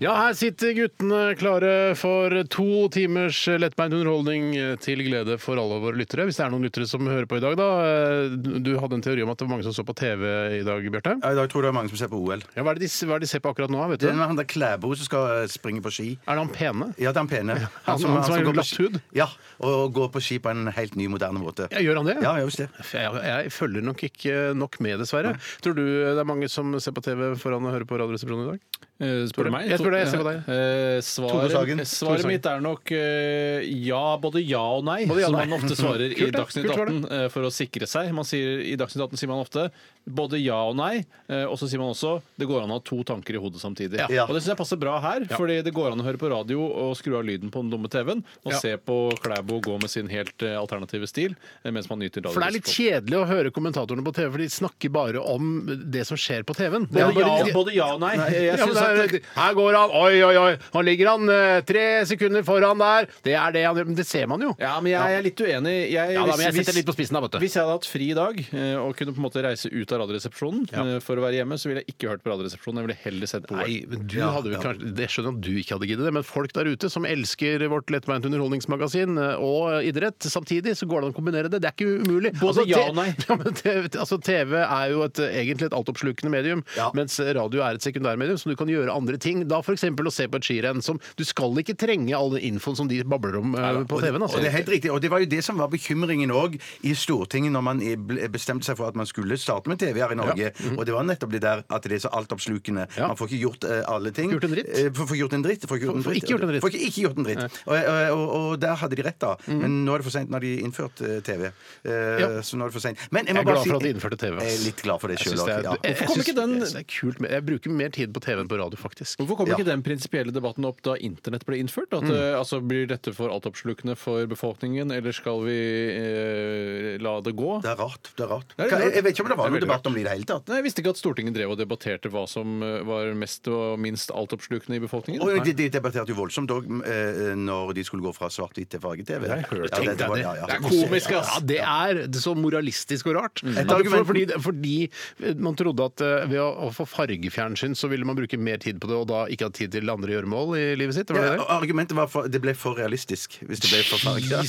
Ja, her sitter guttene klare for to timers lettbeint underholdning til glede for alle våre lyttere. Hvis det er noen lyttere som hører på i dag, da. Du hadde en teori om at det var mange som så på TV i dag, Bjarte? Ja, I dag tror jeg det er mange som ser på OL. Ja, hva er det de, er det de ser på akkurat nå, vet du? Det er han der Klæbo som skal eh, springe på ski. Er det han pene? Ja, det er han pene. han som- han som har glatt hud? Ja, og går på ski på en helt ny, moderne måte. Ja, gjør han det? Ja, visst det. Jeg, jeg følger nok ikke nok med, dessverre. Tror du det er mange som ser på TV foran å høre på Radioresepsjonen i dag? Eh, Spør du meg? Jeg spør deg, jeg ser på deg. Eh, Tore Sagen. svaret svaret mitt er nok eh, ja, både ja og nei, Både ja og som nei. man ofte svarer i Kult, det. Dagsnytt Kult var 18 eh, for å sikre seg. Man sier, I Dagsnytt 18 sier man ofte både ja og nei, eh, og så sier man også det går an å ha to tanker i hodet samtidig. Ja. Og det syns jeg passer bra her, fordi det går an å høre på radio og skru av lyden på den dumme TV-en, og Ja. se på Klæbo gå med sin helt eh, alternative stil, eh, mens man nyter For det er litt kjedelig å høre kommentatorene på TV, for de snakker bare om det som skjer på TV-en. Det er Både, bare- ja, både ja og nei. Jeg Ja, men synes det at er, her går han, oi, oi, oi, nå ligger han eh, tre sekunder foran der. Det er det han gjør, men det ser man jo. Ja, men jeg er litt uenig. Jeg, Ja da, men jeg setter litt på spissen da, vet du. Hvis jeg hadde hatt fri i dag eh, og kunne på en måte reise ut av Radioresepsjonen eh, for å være hjemme, så ville jeg ikke hørt på Radioresepsjonen. Jeg ville heller sett på. Nei, men du hadde jo kanskje, Det skjønner jeg at du ikke hadde giddet det, men folk der ute som elsker vårt lettbeint underholdningsmagasin eh, og idrett samtidig, så går det an å kombinere det. Det er ikke umulig. Både ja og nei. Ja, men TV, altså, TV er jo et, egentlig et altoppslukende medium, Ja. mens radio er et sekundærmedium, så du kan gjøre andre ting. Da f.eks. å se på et skirenn som Du skal ikke trenge all den infoen som de babler om eh, på TV-en. Og det er Altså. helt riktig, og det var jo det som var bekymringen òg i Stortinget når man ble- bestemte seg for at man skulle starte med TV her i Norge. Og det var nettopp det der at det er så altoppslukende. Mhm. Ja. Man får ikke gjort eh, alle ting. Gjort en dritt. Eh, Får, får gjort en dritt. Får ikke gjort en Får- får dritt. ikke gjort en dritt. Får ikke, ikke gjort en dritt. Og, og, og, og der hadde de rett, da. Men nå er det for seint når de innførte eh, TV. Eh, Ja. Så nå er det for sent. Men jeg må Jeg er bare glad si for at de innførte TV, ass. Jeg er litt glad for det Jeg sjøl synes det er, Ja. jeg, Hvorfor kommer synes- ikke den- jeg synes det er kult Jeg bruker mer tid på TV enn på radio, faktisk. Hvorfor kom Ja. ikke den prinsipielle debatten opp da internett ble innført? At, eh, altså, Blir dette for altoppslukende for befolkningen, eller skal vi eh, la det gå? Det er rart. det er rart. Det er rart. Jeg vet ikke om det var Det er noen veldig debatt om det i det hele tatt. Nei, Jeg visste ikke at Stortinget drev og debatterte hva som eh, var mest og minst altoppslukende i befolkningen. Og de, de debatterte jo voldsomt òg når de skulle gå fra svart-hvitt til farge-TV. Ja, det. det Det ja, ja. er komisk, ass. Ja, det er så moralistisk og rart. Et Altså, argument- fordi, fordi man trodde at eh, ved å, å få fargefjernsyn, så ville man bruke mer tid på det, og da ikke ha tid til andre gjøremål i livet sitt? Var det Ja, det? og argumentet var for, det ble for realistisk hvis det ble for farge.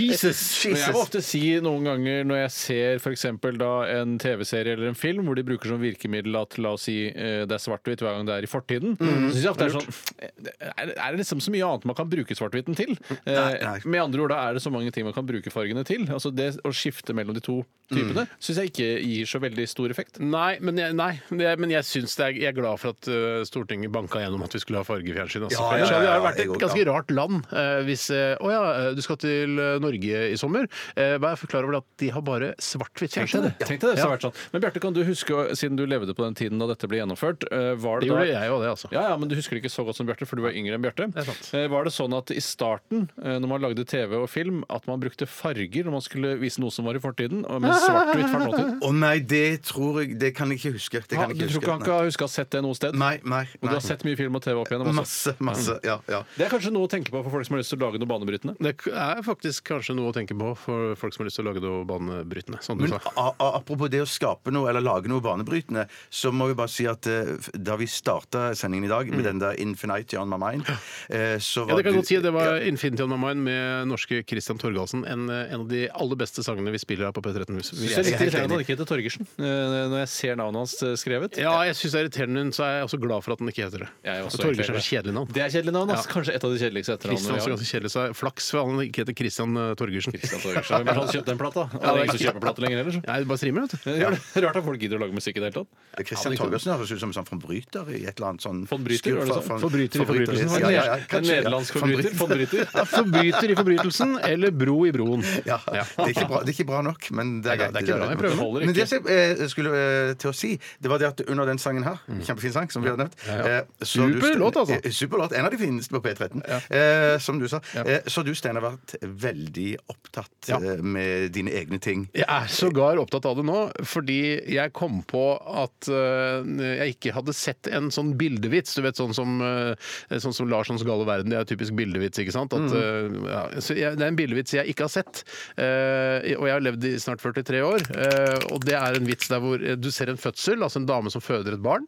Jesus! Men jeg må ofte si noen ganger når jeg ser for eksempel da en TV-serie eller en film hvor de bruker som virkemiddel at la oss si eh, det er svart-hvitt hver gang det er i fortiden, så synes jeg ofte det er sånn Er er det liksom så mye annet man kan bruke svart-hvitten til? Eh, Nei, nei. Med andre ord, da er det så mange ting man kan bruke fargene til. Altså Det å skifte mellom de to typene syns jeg ikke gir så veldig stor effekt. Nei, men jeg, nei, det, men jeg syns det er, jeg er glad for at eh, Stortinget banka gjennom at vi skulle ha fargefjernsyn. Altså. Ja, ja, ja, det har vært et ganske rart land eh, hvis eh, Å ja, eh, du skal til eh, Norge i sommer. Vær klar over at de har bare svart-hvitt fjernsyn. Tenk deg det, det vært sånn. Men Bjarte, kan du huske, siden du levde på den tiden da dette ble gjennomført eh, var Det det da gjorde jeg jo, det, altså. Ja, ja, men du husker det ikke så godt som Bjarte, for du var yngre enn Bjarte. Er. Eh, Var det sånn at i starten, eh, når man lagde TV og film, at man brukte farger når man skulle vise noe som var i fortiden, men svart-hvitt var nåtid? Å nei, det tror jeg Det kan jeg ikke huske. Det kan Ja, jeg du ikke tror ikke han huske. har å ha sett det noe sted? Nei, nei. Og du har sett mye film og TV opp igjennom også? Masse, masse. Ja, ja. Det er kanskje noe å tenke på for folk som har lyst til å lage noe banebrytende? Det er faktisk kanskje noe å tenke på for folk som har lyst til å lage noe banebrytende. Sånn du Men sa. a- a- apropos det å skape noe eller lage noe banebrytende, så må vi bare si at eh, da vi starta sendingen i dag med den der 'Infinite on my mind', eh, så Mm. Ja, var det kan jeg du- godt si. Det var Ja. 'Infinity on my mind' med norske Christian Torgalsen. En, en av de aller beste sangene vi spiller her på P13. Hvis- Jeg hvis- er litt irriterende at han ikke heter Torgersen, eh, når jeg ser navnet hans eh, skrevet. Ja, jeg syns det er irriterende, men så er jeg også glad for at den ikke heter det. Jeg er også Og Torgersen er et kjedelig navn. Det er kjedelig navn, altså. Kanskje et av de kjedeligste Christian er også etternavnene vi har. ganske kjedelig, så er flaks for han ikke heter Christian eh, Torgersen. Christian Torgersen. Hvem er det som kjøpte den plata? Er ingen som kjøper lenger heller, så. Nei, det bare streamer, vet du. Ja, Rart at folk gidder å lage musikk i det hele tatt. Christian Torgersen høres ut som en sånn forbryter i et eller annet sånn Von Bryter, skur- var det sånn? Forbryter i forbrytelsen, Ja, ja, ja, kanskje, en nederlandsk forbryter. Bryter. Von Ja, forbryter i forbrytelsen eller bro i broen. Ja, det er, ikke bra, det er ikke bra nok, men det er greit. det er ikke bra. Men det jeg eh, skulle eh, til å si, det var det at under den sangen her, kjempefin sang, som vi har nevnt. Ja, ja. Eh, Super låt, altså. Eh, Super låt. En av de fineste på P13, eh, som du sa. Eh, så du, Steinar, har vært veldig opptatt Ja. eh, med dine egne ting. Jeg er sågar opptatt av det nå, fordi jeg kom på at øh, jeg ikke hadde sett en sånn bildevits. Du vet sånn som, øh, sånn som Larssons gale verden, det er typisk bildevits, ikke sant? At, øh, ja, så jeg, det er en bildevits jeg ikke har sett. Eh, og jeg har levd i snart 43 år, eh, og det er en vits der hvor du ser en fødsel, altså en dame som føder et barn,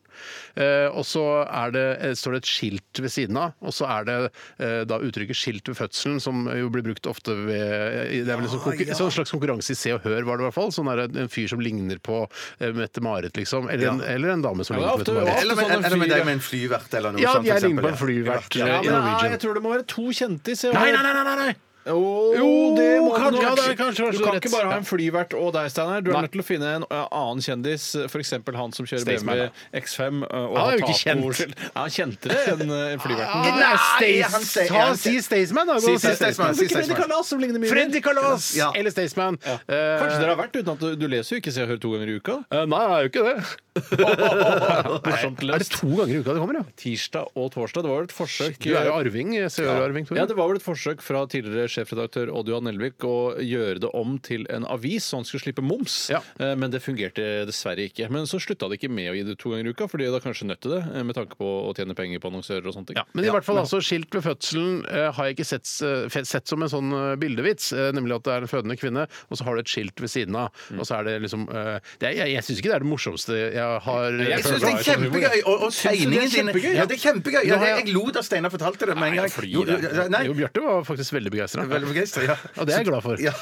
eh, og så er det, eh, står det et skilt ved siden av, og så er det eh, da uttrykket 'skilt ved fødselen', som jo blir brukt ofte ved Det er vel en sånn, konkur sånn slags konkurranse i Se og Hør, var det i hvert fall. Sånn er det en fyr som ligner på eh, Mette-Marit, liksom. Eller en, eller en dame som Ja, ligner det er på ofte- Mette-Marit. Eller med, sånn en eller med fyr- deg med en flyvert eller noe Ja, sånt. for jeg ligner på en eksempel, flyvert Ja. eh, i men, nei, Norwegian. jeg tror det må være to kjente i Se og Nei, nei, nei! nei, nei. Jo, Jo, det må kanskje- du ja, det kanskje- Du kan ikke bare ha en flyvert og deg, Steinar. Du er Nei. nødt til å finne en uh, annen kjendis, f.eks. han som kjører Staysman, BMW X5. uh, og Han er jo ikke kjent. Ja, han kjentere enn uh, flyverten. Nei, Nei, Stays- han sier- Si Staysman, da. Freddy Kalas som ligner mye. Freddy Kalas Ja. eller Staysman. Eh, Kanskje dere har vært uten at du, du leser jo ikke Se og Hør to ganger i uka? eh, Nei, jeg er jo ikke det. Morsomt Er det to ganger i uka det kommer, ja? Tirsdag og torsdag. Det var vel et forsøk Du er jo arving. Jeg ser jo arving, Tore. Ja, Det var vel et forsøk fra tidligere sjefredaktør Odd Johan Nelvik å gjøre det om til en avis, så han skulle slippe moms. Ja. Eh, Men det fungerte dessverre ikke. Men så slutta det ikke med å gi det to ganger i uka, fordi da kanskje nødt til det, eh, med tanke på å tjene penger på annonsører og sånne ting. Ja, men i hvert fall altså, skilt ved fødselen eh, har jeg ikke sett, eh, sett som en sånn eh, bildevits. eh, nemlig at det er en fødende kvinne, og så har du et skilt ved siden av. Og så er det liksom eh, det er, Jeg, jeg syns ikke det er det morsomste jeg har Jeg syns det er sånn kjempegøy! Og, og Syns du det er tegningen din kjempegøy? Ja, det er kjempegøy! Ja, jeg, jeg- lo da Steinar fortalte det med en gang. Jo, Nei, Jo, Bjarte var faktisk veldig begeistra. veldig begeistra. Ja. Og det er jeg glad for. Ja.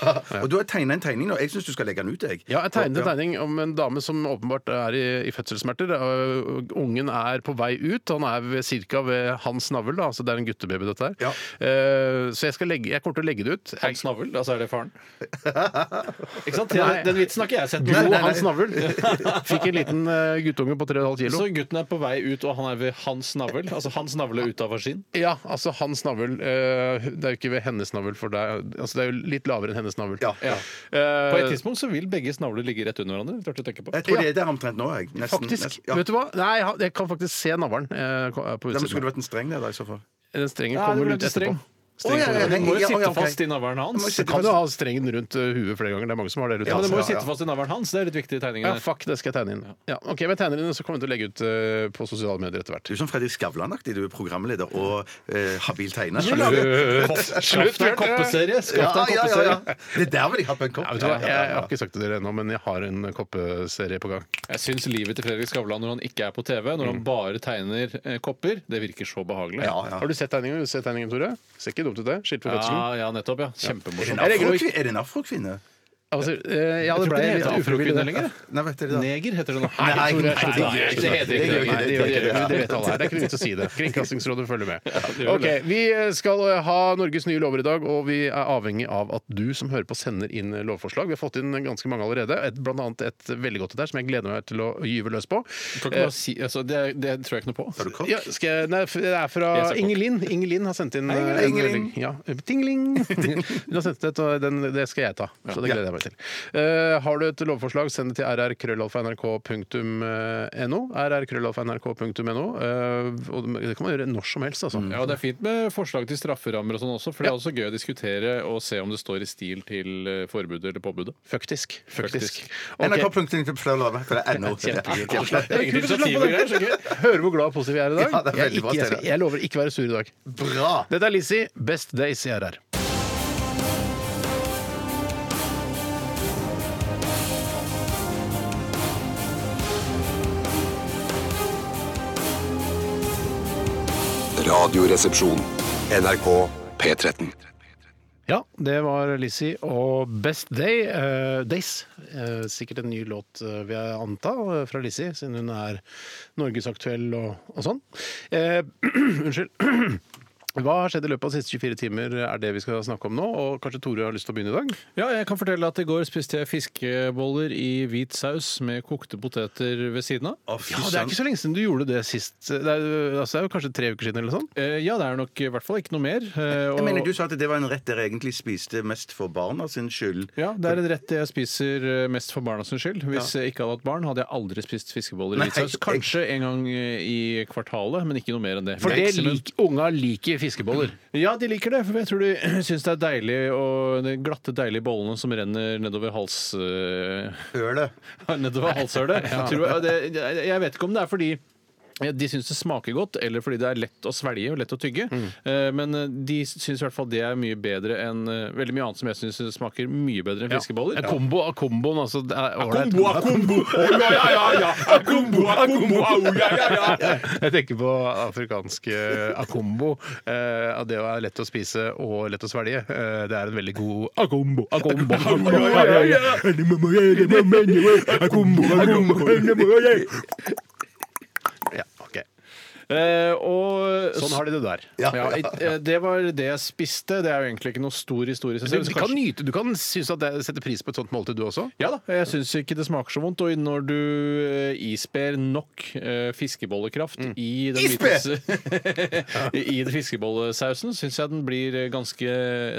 Og du har tegna en tegning nå. Jeg syns du skal legge den ut, jeg. Ja, jeg tegnet en tegning om en dame som åpenbart er i, i fødselssmerter. Ungen er på vei ut. Han er ca. cirka ved hans navl. Da. Altså, det er en guttebaby, dette her. Ja. Eh, så jeg, skal legge, jeg kommer til å legge det ut. Hans navl, altså er det faren? ikke sant? Den, Den vitsen har ikke jeg sett. jo, hans navl. Fikk en liten uh, guttunge på 3,5 kilo. Så gutten er på vei ut, og han er ved hans navl? Altså hans navle ut av vagin? Ja, altså hans navl eh, Det er jo ikke ved hennes navl, for det er, altså, det er jo litt lavere enn hennes navl. Ja. Ja. Eh, På et tidspunkt så vil begge navler ligge rett under hverandre. Litt artig å tenke på. Jeg tror det er der omtrent nå, jeg. Nesten, Faktisk. nesten, ja. Vet du hva? Nei, jeg kan faktisk se navlen eh, på utsiden. skulle det vært en streng der, da, i så fall. Den strengen kommer det ble ut streng. etterpå. Å, ja, ja, Den må jo ja, sitte ja, ok. fast i navlen hans. Så kan du ha strengen rundt uh, huet flere ganger. Det er mange som har det. rundt Ja, men det må jo Ja, ja. sitte fast i navlen hans. Det er litt viktig i tegningen. Ja, der. fuck, det skal jeg tegne inn. Ja, ok, men jeg tegner inn, så kommer jeg til å legge ut uh, på sosiale medier etter hvert. Du er som Fredrik Skavlan-aktig. Du er programleder og eh, habil tegner. Skaff deg en koppeserie! Skaff deg en Ja, ja, ja, ja. koppeserie! Det der vil jeg ha på en kopp. Ja, vet du hva? Jeg, jeg har ikke sagt det til dere ennå, men jeg har en koppeserie på gang. Jeg syns livet til Fredrik Skavlan når han ikke er på TV, når han bare tegner eh, kopper, det virker så behagelig. Ja, ja. Har du sett tegningen, Har du sett tegningen Tore? Ser ikke dumt ut, det. Skilt ved fødselen. Ja, ja, nettopp. ja. Er Kjempemorsomt. Er det en afrokvinne? Altså, eh, ja, det ble litt ufrivillig afrokvinne lenger. Nei, vet dere det? Neger heter det nå. Nei, Tore, nei. Nei, det heter ikke det. Det vet alle her. Det er ikke noe vits å si det. Kringkastingsrådet følger med. Ok, Vi skal ha Norges nye lover i dag, og vi er avhengig av at du som hører på, sender inn lovforslag. Vi har fått inn ganske mange allerede. Et, blant annet et veldig godt et der som jeg gleder meg til å gyve løs på. Bare si, altså, det, det tror jeg ikke noe på. Er du kokk? Ja, skal jeg, nei, det er fra. Ingelin. Ingelin har sendt inn eh, Ingelin. Ja, Tingling! Hun har sendt det, og det skal jeg ta. Så det gleder jeg meg til. Uh, har du et lovforslag, send det til rrkrøllalfa.nrk.no. rrkrøllalfa.nrk.no. Uh, det kan man gjøre når som helst, altså. Ja, og Det er fint med forslag til strafferammer og sånn også, for det er også gøy å diskutere og se om det står i stil til eh, forbudet eller påbudet. Faktisk. Faktisk. Faktisk. Ok. NRK.no. Hører hvor glad og positiv vi er i dag. Ja, er jeg, ikke, jeg, jeg lover ikke være sur i dag. Bra! Dette er Lizzie, Best Days i RR. Radioresepsjon. NRK P13. Ja, det var Lizzie og Best Day. eh, Days. Eh, sikkert en ny låt, eh, vil jeg anta, eh, fra Lizzie, siden hun er norgesaktuell og, og sånn. Eh, unnskyld. Hva har skjedd i løpet av de siste 24 timer, er det vi skal snakke om nå. Og kanskje Tore har lyst til å begynne i dag? Ja, jeg kan fortelle at i går spiste jeg fiskeboller i hvit saus med kokte poteter ved siden av. Å, Ja, Det er ikke så lenge siden du gjorde det sist. Det er, altså, det er jo kanskje tre uker siden eller sånn? Eh, Ja, det er nok i hvert fall ikke noe mer. eh, og- Jeg mener, Du sa at det var en rett dere egentlig spiste mest for barna sin skyld. Ja, det er en rett jeg spiser eh, mest for barna sin skyld. Hvis jeg ikke hadde hatt barn, hadde jeg aldri spist fiskeboller i hvit saus. jeg- Kanskje en gang eh, i kvartalet, men ikke noe mer enn det. For det lik, unga liker fiskeboller. Ja, de liker det. For jeg tror de syns det er deilig og de glatte, deilige bollene som renner nedover hals... eh, Hølet. nedover halshølet. Tror jeg, det, jeg vet ikke om det er fordi de syns det smaker godt, eller fordi det er lett å svelge og lett å tygge. Eh, Men eh, de syns i hvert fall det er mye bedre enn eh, veldig mye annet som jeg syns smaker mye bedre enn fiskeboller. En kombo av komboen, altså. Det er ålreit. akombo! ja, ja, ja, ja! Akombo, akombo, au, ja, ja, ja! Jeg tenker på afrikansk akombo. Eh, at det er lett å spise og lett å svelge. Eh, det er en veldig god akombo. akombo, akombo. Ja, ok. Eh, og Sånn har de det der. ja, ja, eh, Det var det jeg spiste. Det er jo egentlig ikke noe stor historie. Du, Så du kan nyte, du kan synes at det setter pris på et sånt måltid, du også? Ja da, jeg syns ikke det smaker så vondt. Og når du eh, isper nok eh, fiskebollekraft Mm. i den hvite I den fiskebollesausen, syns jeg den blir eh, ganske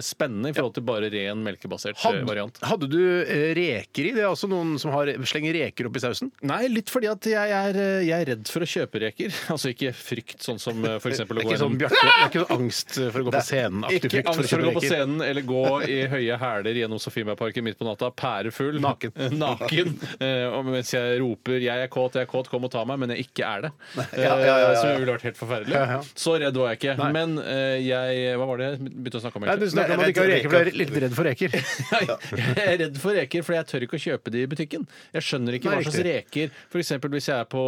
spennende i forhold til bare ren melkebasert eh, Hadde, variant. hadde du eh, reker i? Det er også noen som har, slenger reker oppi sausen? Nei, litt fordi at jeg er, eh, jeg er redd for å kjøpe reker. Altså ikke frykt, sånn som f.eks. for eksempel å gå ikke sånn, gjennom Bjarte, det er ikke sånn angst for å gå på scenen? aktiv Ikke frykt angst for å gå på scenen eller gå i høye hæler gjennom Sofiemarken midt på natta, pærefull. Naken. Naken. Eh, og mens jeg roper 'jeg er kåt, jeg er kåt, kom og ta meg', men jeg ikke er det. Ja, Ja, ja, ja, ja. Som jo ville vært helt forferdelig. Ja, ja. Så redd var jeg ikke. Men eh, jeg Hva var det jeg begynte å snakke om? Nei, du egentlig? snakker om at du ikke har reker, for du er litt redd for reker. jeg er redd for reker, for jeg tør ikke å kjøpe de i butikken. Jeg skjønner ikke Nei, hva slags reker F.eks. hvis jeg er på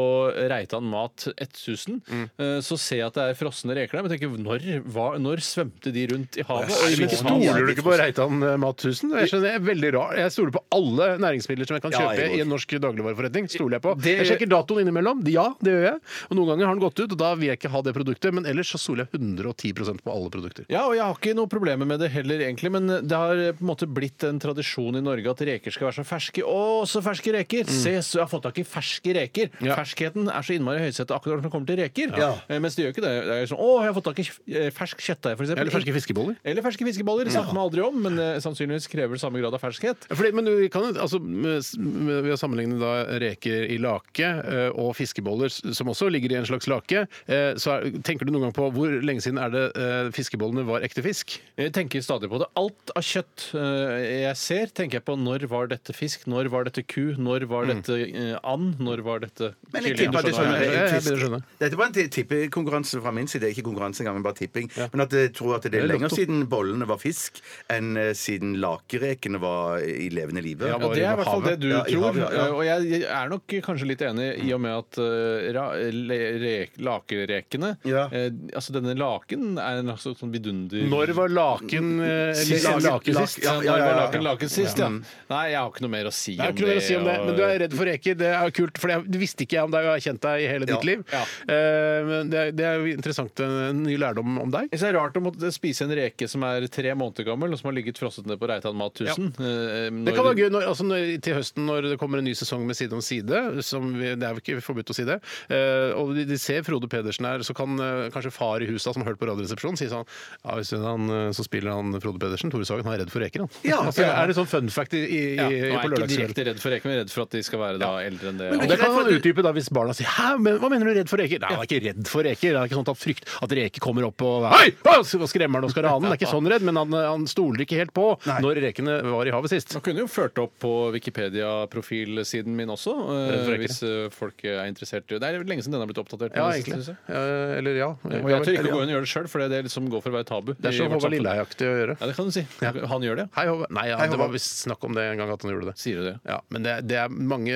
Reitan Mat 1000, eh, så ser jeg at det er frosne reker der. Men tenker, når, hva, når svømte de rundt i havet? Og i Men hvilket? Stoler du ikke på Reitan Mathusen? Jeg skjønner, det er veldig rar. Jeg stoler på alle næringsmidler som jeg kan Ja, kjøpe jeg i en norsk dagligvareforretning. Stoler Jeg på Det- Jeg sjekker datoen innimellom. Ja, det gjør jeg. Og noen ganger har den gått ut, og da vil jeg ikke ha det produktet. Men ellers så stoler jeg 110% på alle produkter. Ja, og jeg har ikke noe problemer med det heller, egentlig. Men det har på en måte blitt en tradisjon i Norge at reker skal være så ferske. Å, så ferske reker! Se, så jeg har fått tak i ferske reker. Ja. Ferskheten er så innmari høysettet akkurat når det kommer til reker. Ja. Eh, Mens det gjør ikke det. Det er sånn, å, jeg har fått tak i eh, fersk kjøttdeig, f.eks. Eller ferske fiskeboller. Eller ferske fiskeboller. Det snakker man aldri om, men eh, sannsynligvis krever det samme grad av ferskhet. Fordi, men du kan jo- altså, med, med, ved å sammenligne da reker i lake eh, og fiskeboller, s- som også ligger i en slags lake, eh, så er, tenker du noen gang på hvor lenge siden er det eh, fiskebollene var ekte fisk? Jeg tenker stadig på det. Alt av kjøtt eh, jeg ser, tenker jeg på når var dette fisk, når var dette ku, når var dette eh, and, når var dette Men jeg kylling? tipper at det Skjønner hva jeg Ja, mener? jeg begynner å skjønne. Dette var en ti- tippekonkurranse fra min side. Ikke konkurranse engang, men bare tipping. Men at jeg tror at det er er lenger siden bollene var fisk, enn eh, siden lakerekene var i levende live. Ja, Ja, det er i hvert fall det du Ja, tror. havet, ja, ja. Eh, Og jeg er nok kanskje litt enig i og med at uh, lakerekene Ja. eh, Altså denne laken er en slags sånn vidunder... Når var laken eh, Sist-? Ja, ja, når var laken laken sist, ja. Nei, jeg har ikke noe mer å si Det er om ikke noe mer å si om det, og- men du er redd for reker. Det er kult, for det visste ikke jeg om deg, og jeg har kjent deg i hele ditt Ja. liv. Ja. Eh, men det, er- det er jo interessant, en ny lærdom om deg. Jeg synes Det er rart å måtte spise en reke som er tre måneder gammel, og som har ligget frosset ned på Reitan Mat 1000. eh, Det kan være gøy når, altså når, til høsten når det kommer en ny sesong med Side om side. Som vi, det er jo ikke forbudt å si det. eh, og de, de ser Frode Pedersen her, så kan eh, kanskje far i huset som har hørt på Radioresepsjonen, si sånn Ja, hvis han, eh, så spiller han Frode Pedersen, Tore Sagen, han er redd for reker, han. Ja, altså, ja. Er det sånn fun fact i, i, Ja, i, er på jeg ikke direkte redd for reker, men redd for at de skal være da eldre enn det. Men er det kan han utdype da hvis barna sier Hæ, men hva mener du redd for reker? Nei, han er ikke redd for reker. Det er ikke sånn at han frykt at reker kommer opp og Hei! Å, skremmer han og skal rane den. Det er ikke sånn redd, men han, han stoler ikke helt på Nei. når rekene var i havet sist. Man kunne jo ført opp på Wikipedia-profilsiden min også, eh, hvis eh, folk er interessert. Det er lenge siden den har blitt oppdatert. Ja, egentlig. synes jeg. Eh, eller ja. Og jeg tør ikke å gå inn og gjøre det sjøl, for det er liksom går for å være tabu. Det er så Håvard. Lilleheie-aktig å gjøre. Ja, det kan du si. Han gjør det. Hei, Håvard. Nei, ja, Hei, det var visst snakk om det en gang at han gjorde det. Sier du det? Ja, Men det, det er mange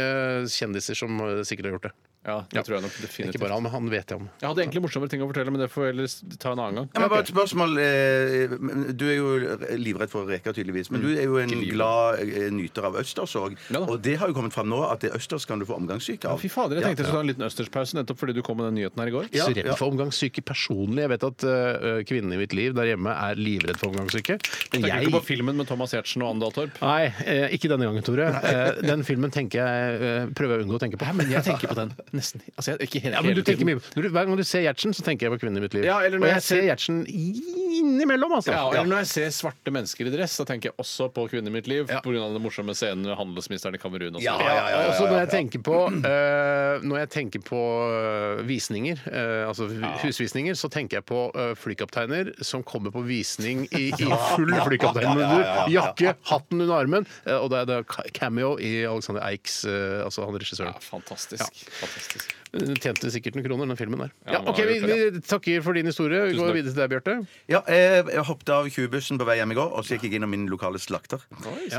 kjendiser som eh, sikkert har gjort det. Ja, det tror jeg nok Ikke bare han, men han vet jeg om. Jeg hadde egentlig morsommere ting å fortelle, men det får vi ellers ta en annen gang. Ja, men bare et spørsmål. eh, Du er jo livredd for reker, tydeligvis. Men du er jo en glad eh, nyter av østers òg. Ja. Og det har jo kommet fram nå at det østers kan du få omgangssyke av. Fy fader, jeg tenkte jeg Ja, skulle ta en liten østerspause nettopp fordi du kom med den nyheten her i går. Ja, så redd ja. for omgangssyke personlig. Jeg vet at uh, kvinnen i mitt liv der hjemme er livredd for omgangssyke. Men Tenker jeg du på filmen med Thomas Giertsen og Andal Torp? Nei, ikke denne gangen, Tore. Den filmen tenker jeg, prøver jeg å unngå å tenke på. Men jeg tenker på den nesten Altså, jeg, ikke hele, Ja, men du hele tenker tiden. mye Når du, Hver gang du ser Gjertsen, så tenker jeg på kvinnen i mitt liv. Ja, eller og når jeg jeg ser Gjertsen innimellom, altså. Ja, eller når jeg ser svarte mennesker i dress, så tenker jeg også på kvinner i mitt liv. Ja. På grunn av den morsomme scenen med handelsministeren i Kamerun. og Ja, ja, ja, ja, Og så når jeg tenker på eh, Når jeg tenker på eh, visninger, eh, altså husvisninger, så tenker jeg på eh, flykapteiner som kommer på visning i, i full flykapteinmundur, jakke, hatten under armen, eh, og det er det cameo i Alexander Eiks, eh, altså han regissøren. Ja, fantastisk. fantastisk. Christus. Den Tjente sikkert noen kroner, den filmen der. Ja, Ja, OK, vi, vi takker for din historie. Vi går videre til deg, Bjarte. Ja, jeg, jeg hoppet av 20-bussen på vei hjem i går, og så gikk jeg innom min lokale slakter.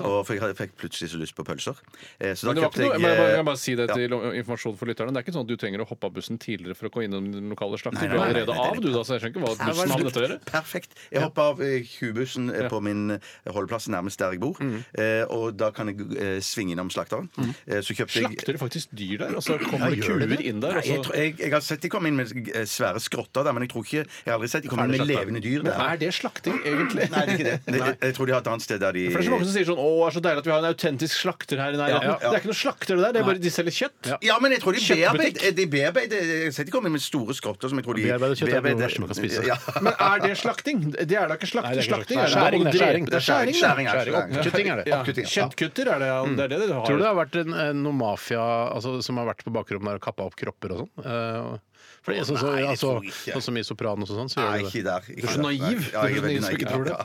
Og for jeg fikk plutselig så lyst på pølser. Eh, Så Men da det var kjøpte ikke noe, jeg men jeg bare, eh, jeg bare si det ja. til informasjon for lytterne. Det er ikke sånn at du trenger å hoppe av bussen tidligere for å gå innom den lokale slakter. Du er nei, allerede nei, av, du, da, så jeg skjønner ikke hva bussen har med dette å gjøre. Perfekt. Jeg hoppa av eh, 20-bussen eh, på min holdeplass nærmest der jeg bor. Mm. Eh, og da kan jeg eh, svinge innom slakteren. Eh, så kjøpte jeg Slakter faktisk dyr der? Altså kommer det kuer inn der? Nei, jeg, tror, jeg, jeg har sett de komme inn med eh, svære skrotter der, men jeg tror ikke Jeg har aldri sett de komme inn med levende dyr der. Er det slakting, egentlig? Nei, det er ikke det. det jeg, jeg tror de har et annet sted der de For det er så mange som sier sånn 'Å, det er så deilig at vi har en autentisk slakter her i nærheten'. Ja, ja. Det er ikke noe slakter, det der. Det er bare de selger kjøtt. Ja, men jeg tror de Kjøttbutikk. bearbeider, de bearbeider Jeg har sett de komme inn med store skrotter som jeg tror de Bearbeidet kjøtt er det verste man kan spise. Ja. Men er det slakting? Det er da ikke slakt. Nei, det er ikke slakting slakting. er Skjæring, det er skjæring. Det er skjæring, da. Skjæring, ja, Skjæring, skjæring. oppkutting er det. Ja. Oppkutting, ja. Kjøttkutter er det, det er det det har. Tror du det har vært en, en, noe mafia altså, som har vært på bakrommet der og kappa opp kropper og sånn? Eh, for det er sånn, så, Nei, altså, sånn som i Sopranos og sånn, så Nei, gjør de det. ikke der. Ikke Du er så der. naiv. Nei, Ja, jeg er så veldig naiv som ikke tror det.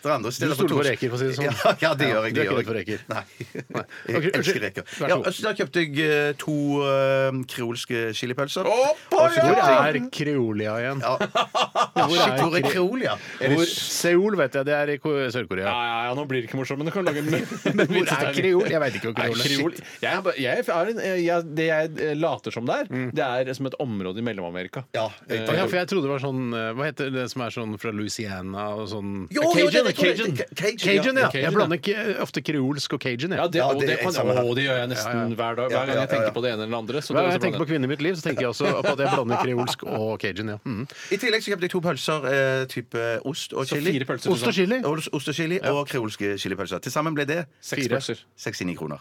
Ja. Det er andre steder Du stoler på reker, for å si det sånn. Ja, ja, det gjør jeg. Du er ikke redd for reker? Nei. Ok, Jeg elsker reker. Ja, så altså, da kjøpte jeg eh, to uh, kreolske chilipølser. Oppa, ja! Hvor er Kreolia igjen? Ja. Hvor Shit, hvor er Kreolia? kreol. Er Hvor, Seoul vet jeg, det er i Sør-Korea. Ja, ja, ja, nå blir det ikke morsomt, men du kan lage en hvor er kreol? Jeg veit ikke hvor kreol er. kreol jeg, er jeg er jeg, Det jeg eh, later som der, det er som et område i Mellom-Amerika. Ja. ja, for jeg trodde det var sånn eh, Hva heter det som er sånn fra Louisiana og sånn Jo, jo, det- det- Cajun, det- Cajun, Cajun, ja. Cajun, Jeg blander ikke ofte kreolsk og cajun. Ja, det, Ja, og det kan, å, det gjør jeg nesten Ja, ja. hver dag. Hver gang jeg tenker på det ene eller det andre. Så Hver gang jeg tenker på kvinner i mitt liv, så tenker jeg også på at jeg blander kreolsk og cajun. Ja. Mm. I tillegg så kjøpte jeg to pølser, eh, type ost og Så chili. fire pølser Ost og chili? Ost ost og chili og kreolske chilipølser. Til sammen ble det Seks pølser. 69 kroner.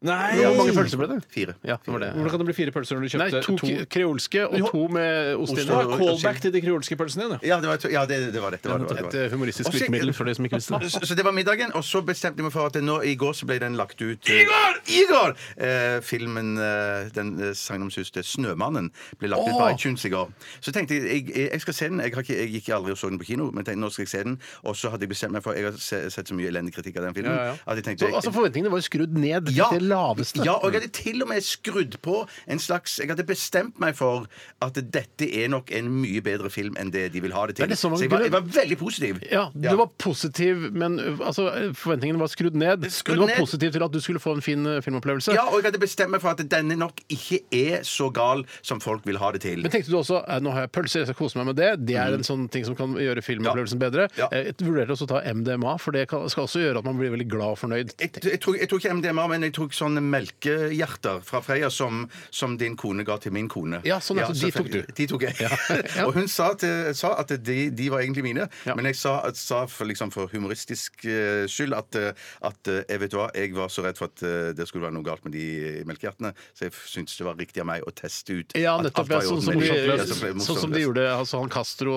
Nei! Hvor mange pølser ble det? Fire. Ja, det var det. Hvordan kan det bli fire pølser når du Nei, kjøpte to to? kreolske og to med ost Ost Du har inni. callback til de kreolske pølsene dine. ja. Ja, det var, ja, det, det var det. det, var det, det, var Et eh, humoristisk virkemiddel for de som ikke visste det. Så, så det var middagen, og så bestemte jeg meg for at nå, i går så ble den lagt ut Igor! Igor! Eh, filmen eh, den eh, sagnomsuste 'Snømannen' ble lagt ut på iTunes i går. Så tenkte jeg jeg, jeg skal se den. Jeg, har ikke, jeg gikk aldri og så den på kino, men tenkte, nå skal jeg se den. Og så hadde jeg bestemt meg for Jeg har sett så mye elendig kritikk av den filmen Ja, ja. at jeg tenkte Så, altså Forventningene var jo skrudd ned til ja, det laveste. Ja, og jeg hadde til og med skrudd på en slags Jeg hadde bestemt meg for at dette er nok en mye bedre film enn det de vil ha det til. Det om så jeg var, jeg var veldig positiv. Ja, du var positiv, men altså, forventningene var skrudd ned. Skrudd men du var ned. positiv til at du skulle få en fin filmopplevelse. Ja, og jeg hadde bestemt meg for at denne nok ikke er så gal som folk vil ha det til. Men tenkte du også nå har jeg pølser, jeg skal kose meg med det. Det er en sånn ting som kan gjøre filmopplevelsen bedre. Mm. Ja. Jeg vurderte også å ta MDMA, for det skal også gjøre at man blir veldig glad og fornøyd. Jeg, jeg, tror, jeg tror ikke MDMA, men jeg tok sånne melkehjerter fra Freia som, som din kone ga til min kone. Ja, sånn, at de tok du. De tok jeg. Ja. og hun sa, til, sa at de, de var egentlig mine, Ja. men jeg sa, sa for, liksom, for humoristisk eh, skyld at, eh, at eh, jeg vet hva, jeg var så redd for at det skulle være noe galt med de melkehjertene, så jeg syntes det var riktig av meg å teste ut Ja, at nettopp. alt var Ja, i sånn, som de, de. Ja, så sånn som de gjorde altså han Castro,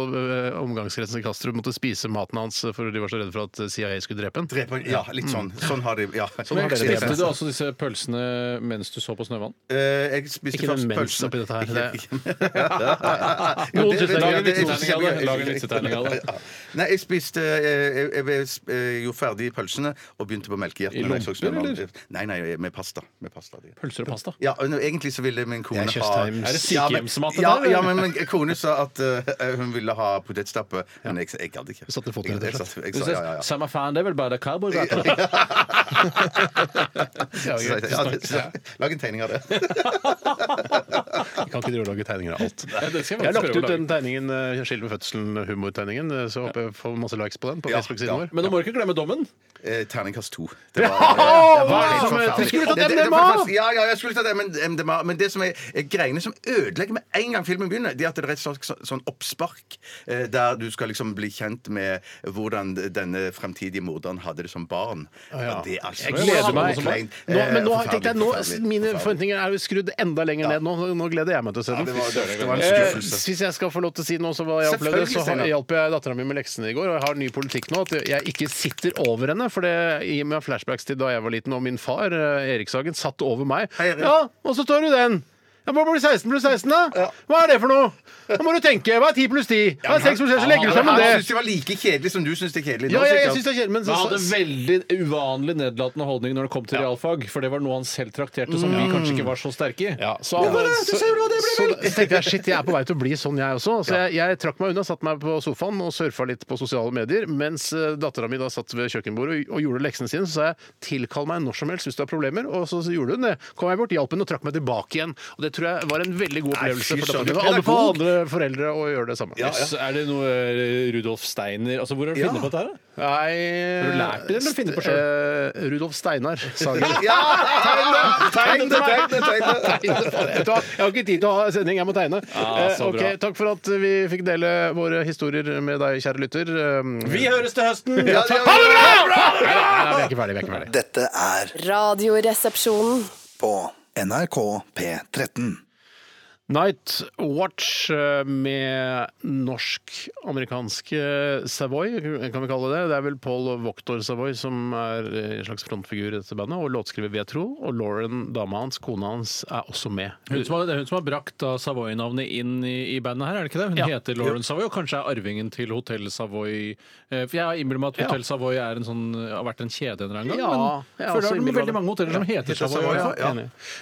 omgangskretsen til Castro, måtte spise maten hans for de var så redde for at CIA skulle drepe ham. Drepe- Ja, litt sånn. Sånn har de ja. Sånn har Men dere det. Spiste du altså disse pølsene mens du så på Snøvann? Eh, jeg spiste Ikke først den mens pølsene. oppi dette her. Det, Jo, Noen det- det er Lag en det- vitsetegning av det. Lag en vitsetegning av det. Ja. Nei, jeg spiste eh, Jeg, jeg, jeg, jeg gjorde ferdig pølsene og begynte på melkehjertene. I når jeg så lomper, Snømann. eller? Nei, nei, med pasta. Med pasta. Pølser og pasta? Ja, og Egentlig så ville min kone Det er ha Tjøstheims- Er det Ja, men- sykehjemsmat, Ja, dette, ja, men min kone sa at eh, hun ville ha potetstappe, men jeg, jeg gadd ikke. Satte foten, rett og Jeg slett. jeg Du sa ser, ja, ja, ja. Samme faen, det er vel bare karbohydrater? Så- ja, det- så- Lag en tegning av det. Kan ikke drive og lage tegninger av alt. Nei, Jeg har lagt ut den tegningen, eh, skilt ved fødselen, humortegningen, eh, så håper jeg får masse likes på den på Facebook-siden vår. Men nå må du ikke glemme dommen. Eh, Terningkast to. Det Ja, var- det var helt forferdelig. Ja, ja, jeg skulle tatt MDMA, men det som er, greiene som ødelegger med en gang filmen begynner, det er at det er et slags sånn oppspark eh, der du skal liksom bli kjent med hvordan denne fremtidige morderen hadde det som barn. ja. Det er altså Jeg gleder meg. Nå, Eh, men nå, forferdelig, tenkte deg, nå mine forventninger er jo skrudd enda lenger ned. Nå, nå gleder jeg meg til å se den. det var, en Eh, skuffelse. hvis jeg skal få lov til å si noe, så hva jeg opplevde, Selvfølgelig, så har- Steinar. hjalp jeg dattera mi med leksene i går. Og jeg har ny politikk nå. At jeg ikke sitter over henne. For det gir meg flashbacks til da jeg var liten og min far, eh, Erikshagen, satt over meg. Erik. Ja, og så tar du den. Ja, Hva blir 16 pluss 16, da? Hva er det for noe? Da må du tenke. Hva er 10 pluss 10? Hva er 6 pluss 6? Så legger du sammen det. det. syns det var like kjedelig som du syns det er kjedelig nå. Ja, jeg, jeg sikkert. synes det er kjedelig, men så, han hadde så, veldig uvanlig nedlatende holdning når det kom til realfag. For det var noe han selv trakterte som vi kanskje ikke var så sterke i. Ja, så, så, så, så tenkte jeg shit, jeg er på vei til å bli sånn, jeg også. Så jeg, jeg trakk meg unna, satte meg på sofaen og surfa litt på sosiale medier. Mens uh, dattera mi da satt ved kjøkkenbordet og, og gjorde leksene sine. Så sa jeg tilkall meg når som helst hvis du har problemer. Og så, gjorde hun det. Kom jeg bort, hjalp henne og trakk meg tilbake igjen. Og det tror jeg var en veldig god Nei, opplevelse fy for søren, Alle du pedagog. andre foreldre å gjøre det samme. Ja, ja. Så er det noe eh, Rudolf Steiner altså Hvor har du Ja. funnet på dette? her? da? Nei Har du lært det, eller finner på selv? eh, Rudolf Steinar Sagen. Ja! Tegn det! Tegn det! Tegn det! Tegn det! Vet du hva? Jeg har ikke tid til å ha sending, jeg må tegne. Eh, så ok, bra. Takk for at vi fikk dele våre historier med deg, kjære lytter. Um, Vi høres til høsten! Ja, ja, ja. Nei, nei, vi er ikke ferdig. Vi er ikke ferdig. Dette er Radioresepsjonen. på NRK P13. Night Watch eh, med norsk-amerikanske Savoy, kan vi kalle det. Det er vel Paul Voktor Savoy som er en slags frontfigur i dette bandet, og låtskriver, jeg tro. Og Lauren, dama hans, kona hans, er også med. Hun som har, det er hun som har brakt Savoy-navnet inn i, i bandet her, er det ikke det? Hun Ja. heter Lauren Savoy, og kanskje er arvingen til Hotell Savoy. Eh, For jeg innbiller meg at Hotell Savoy er en sånn, har vært en kjede en eller annen gang. Ja, men jeg føler det er veldig mange hoteller som heter Savoy. Savoy, ja.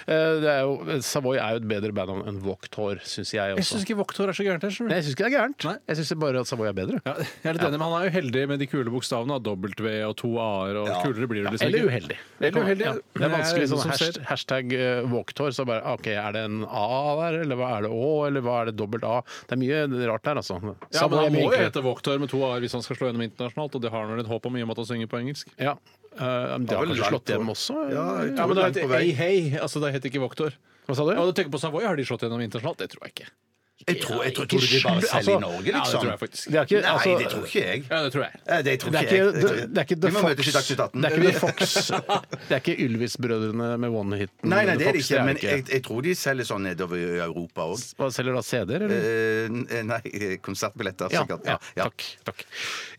Eh, Det er jo, Savoy er jo et bedre bandnavn enn Voktor, syns jeg Jeg også. syns ikke Voktor er så gærent. jeg. Nei, Jeg syns ikke det er gærent. Nei. Jeg syns bare at Savoy er bedre. Ja, jeg er litt enig, men Han er jo heldig med de kule bokstavene. W og to a-er. og Kulere blir det liksom Eller uheldig. Eller uheldig. Ja. Det er vanskelig sånn hasht- ser- hashtag uh, Walktour, så bare OK, er det en A der, eller hva er det Å, eller hva er det dobbelt A? Det er mye rart der, altså. Ja, men Han må jo hete Voktor med to a-er hvis han skal slå gjennom internasjonalt, og det har han vel et håp om i og med at han synger på engelsk. Ja. Uh, det har vel kanskje slått hjem også? Ja, Ja, men det er heter. Hey Hey, altså det heter ikke Voktor. Hva sa du? Ja, du tenker på Savoy, har de slått gjennom internasjonalt? Det tror jeg ikke. Jeg tror, jeg tror, Ikke de bare selger altså. i Norge, Ja, det liksom? tror jeg faktisk. Det er ikke, Nei, altså, det tror ikke jeg. Ja, det tror jeg. Eh, Det tror det er ikke jeg. det, det er ikke The Fox. møtes i Dagsnytt 18. Det er ikke The Fox. Det er ikke Ylvis-brødrene med one-hiten. Nei, nei, det er det Fox, ikke. Men jeg, jeg tror de selger sånn nedover i Europa òg. Selger da CD-er, eller? nei, konsertbilletter, sikkert. ja, Ja. takk, takk.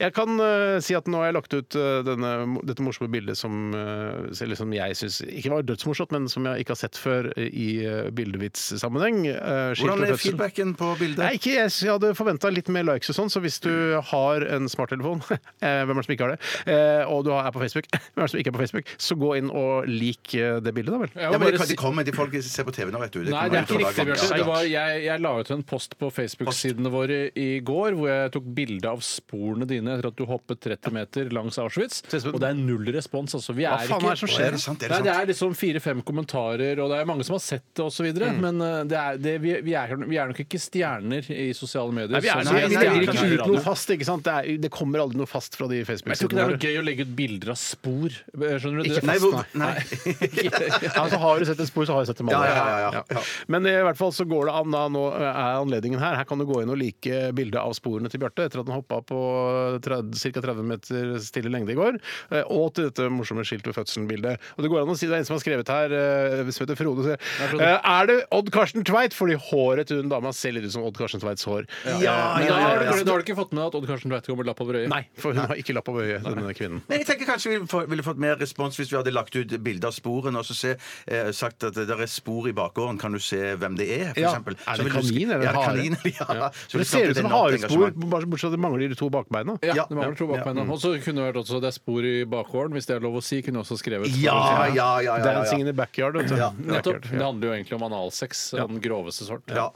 Jeg kan uh, si at nå har jeg lagt ut uh, denne, dette morsomme bildet som, uh, som jeg syns ikke var dødsmorsomt, men som jeg ikke har sett før i uh, bildevits-sammenheng. Uh, Hvordan er feedbacken på bildet? Nei, ikke, jeg, hadde forventa litt mer likes og sånn, så hvis du har en smarttelefon, eh, hvem er det som ikke har det, eh, og du er på Facebook, hvem er det som ikke er på Facebook, så gå inn og lik eh, det bildet, da vel. Ja, men det, de kommer, de folk ser på TV nå, vet du. Nei, det er ikke riktig, Bjarte. Det Jeg, jeg la ut en post på Facebook-sidene våre i går hvor jeg tok bilde av sporene dine etter at du hoppet 30 meter langs Auschwitz. Og det er null respons. Altså. Vi Hva er faen ikke er det som skjer? Er det sant? Er Nei, det det er liksom fire-fem kommentarer, og det er mange som har sett det osv. Mm. Men det er, det, vi, vi, er, vi er nok ikke stjerner i sosiale medier. Nei, vi, er, som vi, vi vi er ikke ut noe fast, ikke sant? Det, er, det kommer aldri noe fast fra de Jeg tror ikke det er noe gøy å legge ut bilder av spor. Skjønner du? Ikke Nei, fast, nei. nei. Altså, har du sett et spor, så har du sett dem alle. Ja, ja, ja, ja, ja. Men i hvert fall så går det an da, nå er anledningen her. Her kan du gå inn og like bildet av sporene til Bjarte etter at han hoppa på ca. 30 meter stille lengde i går, eh, og til dette morsomme skilt ved fødselen-bildet. Og det går an å si det er en som har skrevet her, eh, som heter Frode, eh, Er det Odd Karsten Tveit? Fordi håret til hun dama ser litt ut som Odd Karsten Tveits hår. Ja, Men ja, da ja, har, ja. du, da har du ikke fått med at Odd Karsten Tveit kommer lapp over øyet? Nei, for hun har ikke lapp over øyet, denne kvinnen. Men jeg tenker kanskje vi få- ville fått mer respons hvis vi hadde lagt ut bilde av sporene og så se, eh, sagt at det er spor i bakgården. Kan du se hvem det er, for Ja. eksempel? Er Så det vil du sk- kanin eller ja, hare? kanin, ja. Ja. Så Det ser ut som enormt harespor, engasjement. bare- bortsett fra at det mangler de to bakbeina. Ja, det mangler to bakbeina. Og så kunne det vært også det er spor i bakgården, hvis det er lov å si. Kunne også skrevet Ja, ja, ja. ja, ja, Dancing in the backyard. Vet du. Ja, Nettopp. Det handler jo egentlig om analsex av den groveste sort. Ja.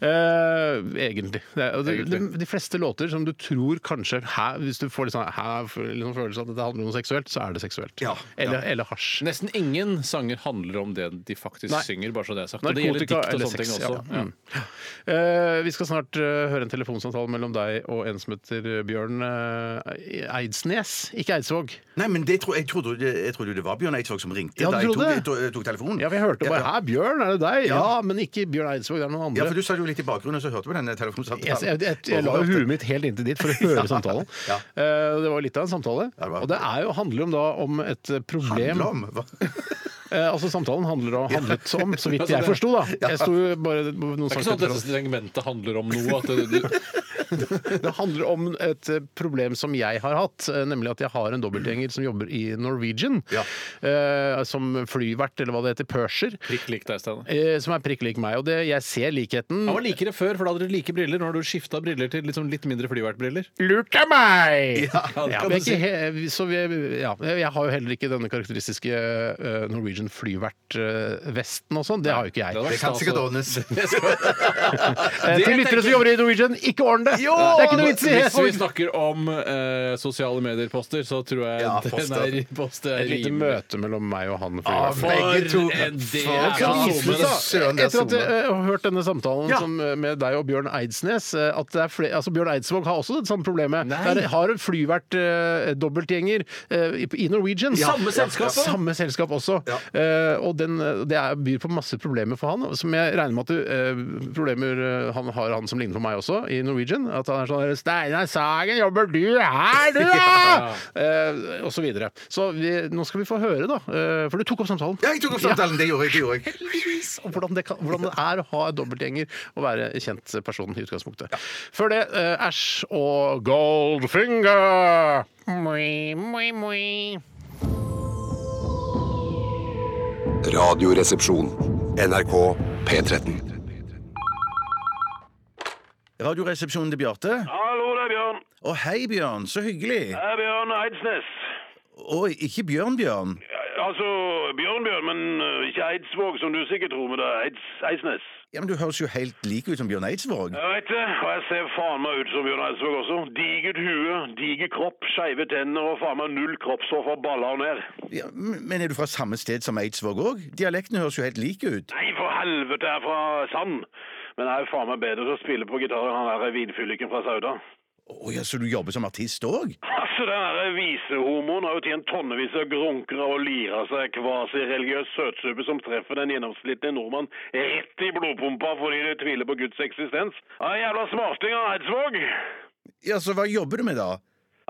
Eh, Eh, egentlig. Det er, og det, de, de fleste låter som du tror kanskje hæ, Hvis du får litt sånn, hæ, sånn følelse av at det handler om noe seksuelt, så er det seksuelt. Ja, Eller, eller hasj. Nesten ingen sanger handler om det de faktisk Nei. synger, bare så det er sagt. Og det gjelder Narkotika dikt og eller sånne ting sex. også. Ja. Mm. Eh, vi skal snart eh, høre en telefonsamtale mellom deg og en som heter Bjørn eh, Eidsnes. Ikke Eidsvåg. Nei, men det tro, jeg, trodde, jeg trodde det var Bjørn Eidsvåg som ringte Ja, du da jeg trodde tok, det? jeg tok, jeg tok telefonen. Ja, for jeg hørte bare Ja, 'Hæ, Bjørn, er det deg?' Ja, Ja. men ikke Bjørn Eidsvåg, det er noen andre. Ja, for du sa det jo litt i bakgrunnen, så hørte vi denne telefonsamtalen. Jeg, jeg, jeg, jeg la jo huet mitt helt inntil dit for å høre samtalen. Ja. Eh, det var litt av en samtale. Ja, det var- Og det er jo, handler om da om et problem Handler om, hva? Eh, altså Samtalen handler om, handlet om, så vidt jeg forsto, da. Jeg sto jo bare noen Det er ikke sånn at dette segmentet handler om noe. At det, det, handler om et eh, problem som jeg har hatt, eh, nemlig at jeg har en dobbeltgjenger som jobber i Norwegian. Ja. eh, som flyvert, eller hva det heter, purser. prikk lik deg, Steinar. eh, som er prikk lik meg. Og det, jeg ser likheten. Han var likere før, for da hadde dere like briller. Nå har du skifta briller til liksom litt mindre flyvertbriller. Lurt av meg! Ja, Ja, du si. he så vi, ja, jeg har jo heller ikke denne karakteristiske uh, Norwegian flyvert-vesten og sånn. Det har jo ikke jeg. Det kan sikkert ordnes. Til lyttere som jobber i Norwegian, ikke ordn det! det er ikke noe vits i Hvis vi snakker om eh, sosiale medier-poster, så tror jeg Ja, den er, poster er Et lite møte mellom meg og han. Ja, flyverten. er er Etter at jeg har hørt denne samtalen Ja. som, eh, med deg og Bjørn Eidsnes, eh, at det er flere, altså Bjørn Eidsvåg har også det samme problemet. Nei. Der har flyvert eh, dobbeltgjenger eh, i, Norwegian. Norwegian. Samme selskap også. Samme selskap også. Ja. Eh, og den, det er, byr på masse problemer for han, som jeg regner med at du, eh, problemer eh, han har, han som ligner på meg også, i Norwegian. At han er sånn 'Steinar Sagen, jobber du her, du, da?' Eh, og så videre. Så vi, nå skal vi få høre, da. Eh, for du tok opp samtalen. Ja, jeg tok opp samtalen. Det gjorde jeg. Det gjorde jeg. Heldigvis! Og hvordan det, kan, hvordan det er å ha en dobbeltgjenger og være kjent person i utgangspunktet. Før det eh, Æsj og Goldfinger! Moi, moi, moi. Radioresepsjon. NRK P13. Radioresepsjonen til Bjarte. Hallo, det er Bjørn. Å, hei, Bjørn. Så hyggelig. Det er Bjørn Eidsnes. Å, ikke Bjørn Bjørn. Altså, Bjørn Bjørn, men øh, ikke Eidsvåg, som du sikkert tror, men det er Eids, Eidsnes. Ja, men Du høres jo helt lik ut som Bjørn Eidsvåg. Jeg vet det, og jeg ser faen meg ut som Bjørn Eidsvåg også. Digert hue, diger kropp, skeive tenner og faen meg null kroppshår fra baller og ned. Ja, men er du fra samme sted som Eidsvåg òg? Dialekten høres jo helt lik ut. Nei, for helvete, jeg er fra Sand. Men jeg er faen meg bedre til å spille på gitar enn han der vinfylliken fra Sauda. Å ja, Så du jobber som artist òg? Altså, den visehomoen har jo tjent tonnevis av grunker av å lire seg kvasireligiøs søtsuppe som treffer den gjennomsnittlige nordmann rett i blodpumpa fordi de tviler på Guds eksistens. Ja, jævla smarting av Eidsvåg! Ja, så hva jobber du med da?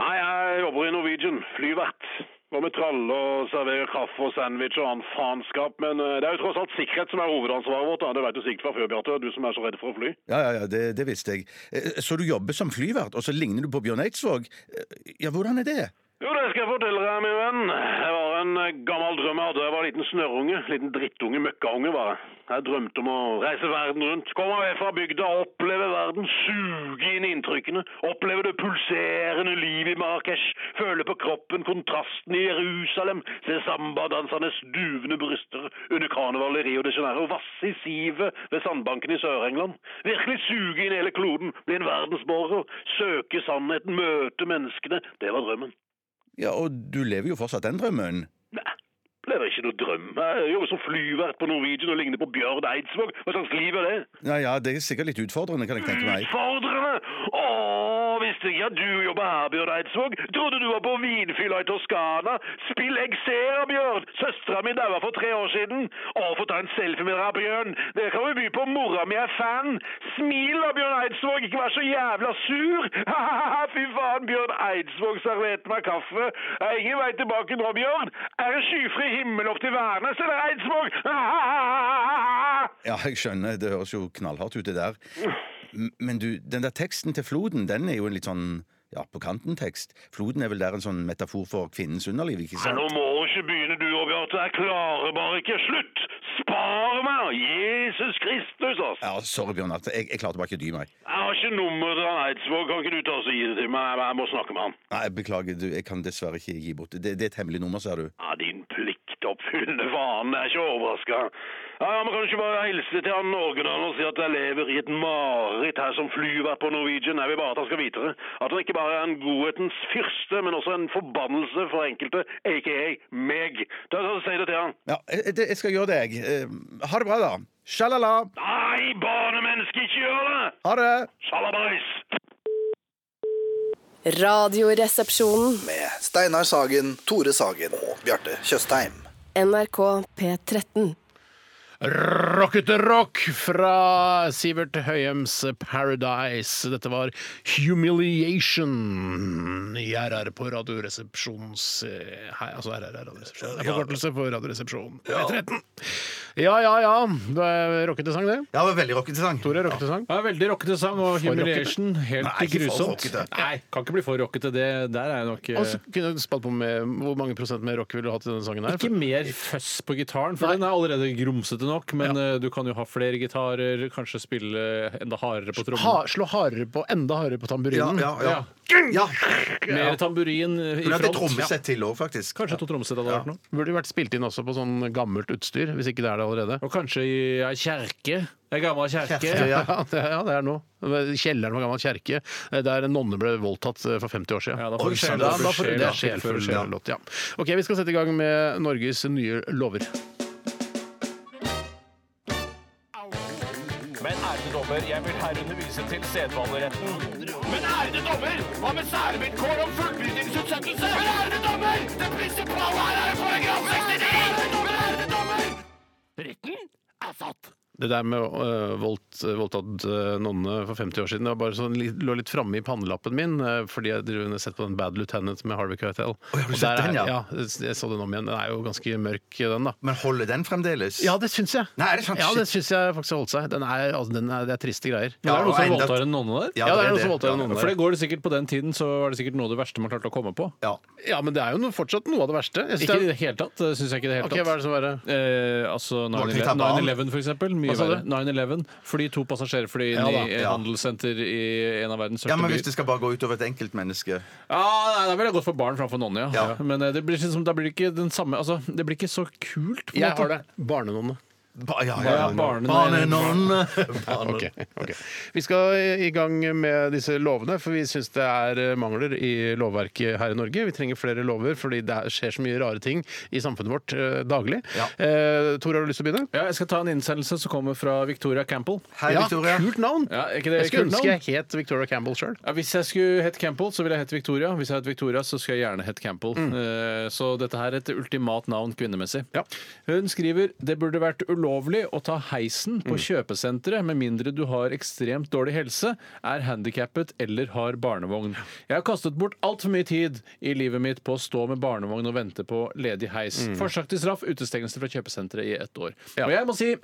Nei, jeg jobber i Norwegian, flyvert. Går med tralle og serverer kaffe og sandwich og annen faenskap. Men eh, det er jo tross alt sikkerhet som er hovedansvaret vårt. da. Det vet du sikkert fra før, Bjarte, du som er så redd for å fly. Ja, ja, ja, det, det visste jeg. Eh, Så du jobber som flyvert, og så ligner du på Bjørn Eidsvåg? Eh, Ja, hvordan er det? Jo, det skal jeg fortelle deg, min venn. Jeg var en eh, gammel drøm jeg hadde. Jeg var en liten snørrunge. Liten drittunge, møkkaunge, var jeg. Jeg drømte om å reise verden rundt. Komme meg fra bygda, oppleve verden, suge inn inntrykkene. Oppleve det pulserende livet i Marrakech. Føle på kroppen kontrasten i Jerusalem. Se sambadansernes duvende bryster under karnevalet i Rio de Janeiro. Vasse i sivet ved sandbanken i Sør-England. Virkelig suge inn hele kloden. Bli en verdensborger. Søke sannheten, møte menneskene. Det var drømmen. Ja, Og du lever jo fortsatt den drømmen. Nei, det er ikke noe drøm. Jeg jobber som flyvert på Norwegian og ligner på Bjørn Eidsvåg. Hva slags liv er det? Ja, ja, Det er sikkert litt utfordrende, kan jeg tenke meg. Utfordrende! At du jobber her, Bjørn Eidsvåg. Trodde du var på vinfylla i Toskana. Spill jeg ser, Bjørn! Søstera mi daua for tre år siden. Å, få ta en selfie med dere, Bjørn. Det kan vi by på. Mora mi er fan. Smil da, Bjørn Eidsvåg. Ikke vær så jævla sur. Fy faen, Bjørn Eidsvåg serverte meg kaffe. Er ingen vei tilbake nå, Bjørn. Er det skyfri himmel opp til Værnes, eller Eidsvåg? Ja, jeg skjønner. Det høres jo knallhardt ut, det der. Men du, den der teksten til Floden, den er jo en litt sånn ja, på kanten-tekst. Floden er vel der en sånn metafor for kvinnens underliv, ikke sant? Nå må du ikke begynne du Bjarte. Jeg klarer bare ikke. Slutt! Spar meg! Jesus Kristus, ass! Ja, Sorry, Bjørn. Jeg, jeg klarte bare ikke å dy meg. Jeg har ikke nummeret til Eidsvåg. Kan ikke du ta og gi det til meg? Jeg- Jeg må snakke med han. Nei, Beklager, du, jeg kan dessverre ikke gi bort det. Det, det er et hemmelig nummer, ser du. Ja, din pliktoppfyllende faen. Jeg er ikke overraska. Ja, ja, men kan du ikke bare hilse til han Norgenand og si at jeg lever i et mareritt her som flyvert på Norwegian? Jeg vil bare at han skal vite det. At han ikke bare er en godhetens fyrste, men også en forbannelse for enkelte, aka meg. Da, da, Si det til han. Ja, jeg, jeg skal gjøre det, jeg. Eh, Ha det bra, da. Sjalala. Nei, barnemenneske, ikke gjør det! Ha det. Sjalabais! Radioresepsjonen. Med Steinar Sagen, Tore Sagen og Bjarte Tjøstheim. NRK P13. Rockete rock fra Sivert Høyems Paradise. Dette var Humiliation i RR på Radioresepsjons eh, Hei, altså RR er Radioresepsjon. Det er Forkortelse for Radioresepsjonen. P13. Ja, ja, ja. Det er rockete sang, det. Ja, det var veldig rockete sang. Tore, rockete sang. Ja, veldig rockete sang, og Humiliation helt Nei, grusomt. Nei, kan ikke bli for rockete. Det der er nok eh, Og så kunne du spalt på med Hvor mange prosent mer rock ville du hatt i denne sangen her? Ikke mer føss på gitaren, for den er allerede grumsete nok. Men eh, du kan jo ha flere gitarer, kanskje spille enda hardere på Ha, trommene. slå hardere på, enda hardere på Ja, tamburinen. ja, ja. ja. Mer tamburin i det er front. trommesett til òg, faktisk. Kanskje to trommesett hadde vært noe. Burde jo vært spilt inn også på sånn gammelt utstyr, hvis ikke det er det allerede. Og kanskje i ei kjerke. Ei gammel kjerke. Kjerke, ja. Ja, det, ja, det er noe. Kjelleren var gammel kjerke, eh, der en nonne ble voldtatt eh, for 50 år siden. Ja, da får Oi, du sjel. da får da du får, sjel, det er sjelfull Sjel. ja. låt, ja. OK, vi skal sette i gang med Norges nye lover. Dommer, jeg vil herunder vise til sedvaneretten. Men ærede dommer, hva med særvilkår om fullbyrdingsutsettelse? Men ærede dommer, det prinsipale her er paragraf 69! Men ærede dommer! Retten er satt. Det der med uh, voldt, voldtatt uh, nonne for 50 år siden det var bare sånn, li- lå litt framme i pannelappen min uh, fordi jeg drev sett på den Bad Lieutenant med Harvey Keitel. har du sett der den, er- ja? ja? Jeg så den om igjen. Den er jo ganske mørk, den, da. Men holder den fremdeles? Ja, det syns jeg. Nei, er det sant? Ja, det syns jeg faktisk har holdt seg. Den er, altså, den er, det er triste greier. Ja, er det noen som voldtar en nonne der? Ja, det er noe som voldtar en nonne. For det går det sikkert på den tiden, så var det sikkert noe av det verste man klarte å komme på. Ja. Ja, men det er jo noe, fortsatt noe av det verste. Jeg Ikke i det hele tatt. Det syns jeg ikke i det hele Ok, hva er det som er det? Eh, altså Voldtekt av barn. 9-11, for eksempel. Mye Du? verre. 9-11. Fly to passasjerfly inn Ja da, i et ja. handelssenter i en av verdens ja, men hvis byer. det skal bare gå utover et enkeltmenneske Ja, nei, Da ville jeg gått for barn framfor nonne, ja. Ja. ja. Men eh, det blir, liksom, da blir det ikke den samme altså, Det blir ikke så kult. på en Jeg måte. har det. Barnenonne. Ba, ja, Ja, barne- Barnenonne. Ok, ok. Vi skal i gang med disse lovene, for vi syns det er eh, mangler i lovverket her i Norge. Vi trenger flere lover, fordi det er- skjer så mye rare ting i samfunnet vårt eh, daglig. Ja. Eh, Tor, har du lyst til å begynne? Ja, jeg skal ta en innsendelse som kommer fra Victoria Campbell. Hei, Victoria. kult navn! Ja, er ikke det jeg skulle kult ønske navn? jeg het Victoria Campbell sjøl. Ja, hvis jeg skulle hett Campbell, så ville jeg hett Victoria. Hvis jeg het Victoria, så skulle jeg gjerne hett Campbell. Eh, Så dette her er et ultimat navn kvinnemessig. Ja. Hun skriver det burde vært ulovlig å ta heisen på kjøpesenteret med mindre du har ekstremt dårlig helse, er handikappet eller har barnevogn. Jeg har kastet bort altfor mye tid i livet mitt på å stå med barnevogn og vente på ledig heis. Forslag til straff utestengelse fra kjøpesenteret i ett år. Og jeg må si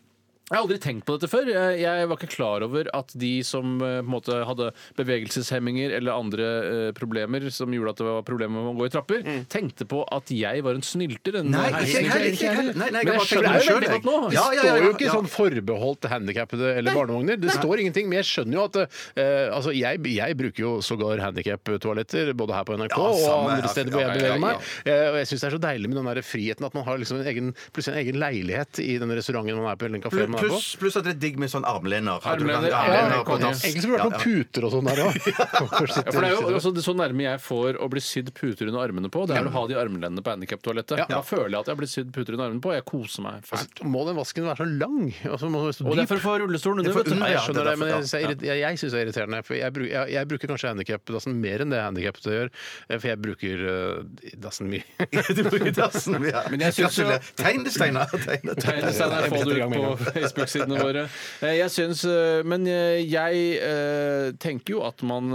jeg har aldri tenkt på dette før. Jeg, jeg var ikke klar over at de som eh, på en måte hadde bevegelseshemminger eller andre eh, problemer som gjorde at det var problemer med å gå i trapper, tenkte på at jeg var en snylter. En Nei, ikke jeg heller. Ikke jeg heller. Nei, nei, Men jeg skjønner jo det veldig selv, godt nå. jeg. Det Ja, ja, ja, står jo ja, ikke ja. sånn forbeholdt handikappede eller barnevogner. Det står ingenting, men jeg skjønner jo at eh, altså jeg, jeg bruker jo sågar handikap-toaletter både her på NRK Ja, og samme andre her. steder hvor Ja, jeg ja, beveger ja, meg. Eh, og jeg syns det er så deilig med den der friheten at man har liksom en egen, plutselig en egen leilighet i den restauranten man er på, eller den kafeen man er. Pluss pluss at det er digg med sånn armlener. At du kan- Armlener, ja, armlener ja, på dass. Egentlig skulle det vært noen puter og sånn der òg. Ja, for det er jo også så nærme jeg får å bli sydd puter under armene på, det er å ha de armlenene på handikaptoalettet. Da føler jeg at jeg har blitt sydd puter under armene på, og jeg koser meg fælt. Må den vasken være så lang? Altså, må den være så Og det er for å få rullestolen er under, vet du. Nei, jeg skjønner det men jeg, derfor, jeg, jeg, syns det er irriterende. For jeg, bruk, jeg, jeg bruker kanskje handikapdassen mer enn det handikappede gjør. eh, For jeg bruker uh, dassen mye. Du bruker dassen, ja. Men jeg syns jo- Tegn det, Steinar. Tegn det. Steinar, få det ut på Facebook-sidene våre. Eh, Jeg syns, eh, Men eh, jeg eh, tenker jo at man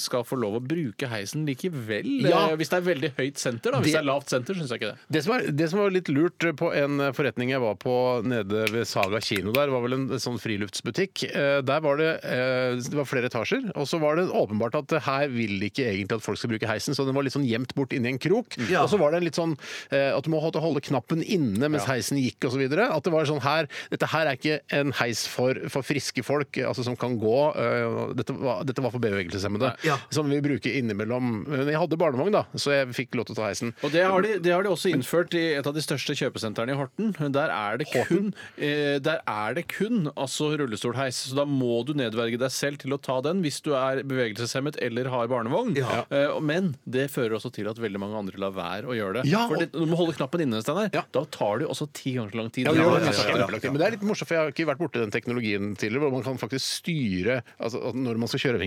skal få lov å bruke heisen likevel. Ja. Eh, Hvis det er veldig høyt senter. da Hvis Det- det er lavt senter, syns jeg ikke det. Det som, var, det som var litt lurt på en forretning jeg var på nede ved Saga kino der, var vel en sånn friluftsbutikk. Eh, Der var det, det var flere etasjer, og så var det åpenbart at her vil ikke egentlig at folk skal bruke heisen, så den var litt sånn gjemt bort inni en krok. Ja. Og så var det litt sånn at du må holde holde knappen inne mens heisen gikk og så videre. At det var sånn her, dette her er er ikke en heis for, for friske folk, altså som kan gå. eh, Dette var, dette var for bevegelseshemmede, Ja. som vi bruker innimellom. Men jeg hadde barnevogn, da, så jeg fikk lov til å ta heisen. Og det har, de, det har de også innført i et av de største kjøpesentrene i Horten. Der er det kun, eh, der er det kun altså rullestolheis. Så da må du nedverge deg selv til å ta den hvis du er bevegelseshemmet eller har barnevogn. Ja. Eh, men det fører også til at veldig mange andre lar være å gjøre det. Ja, For det, du må holde knappen inne, Steinar. Ja. Da tar det jo også ti ganger så lang tid. Ja, det Ja, det, ja, det. ja, det, ja. Men det er litt morsomt, for jeg har ikke vært borti den teknologien tidligere, hvor man kan faktisk styre altså, når man skal kjøre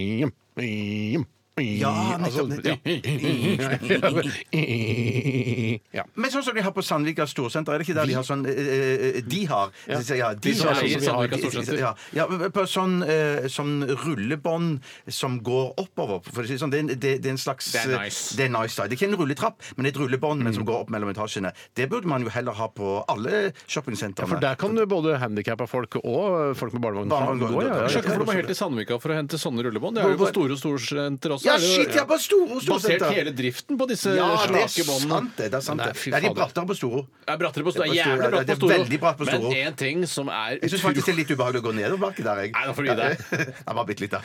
Ja, nettopp, altså, ja. Men sånn som de har på Sandvika storsenter, er det ikke der de har sånn eh, eh, De har ja. ja, de, som har- eier Sandvika storsenter. Ja, ja, på sånn, eh, sånn rullebånd som går oppover. For å si det sånn, det, er en- det, det er en slags Det er nice. Det er nice, da. Det er ikke en rulletrapp, men et rullebånd men som går opp mellom etasjene. Det burde man jo heller ha på alle shoppingsentrene. For der kan du både handikappa folk og folk med barnevogn Barnevogn gå. Ja, ja, Jeg skjønner ikke hvorfor du må helt til Sandvika for å hente sånne rullebånd. Det er jo på Store Storsenter også. Ja, shit, ja, på Store Basert hele driften på disse Ja, det slake båndene. det. det er sant, det. Nei, Det er de brattere på Storo. Det er brattere på Storo. Storo, jævlig bratt på Storo. veldig bratt på Storo. Men en ting som er Jeg syns faktisk det er litt ubehagelig å gå nedoverbakke der. Jeg. Nei, da får du gi deg. Ja, bare bitte litt, da.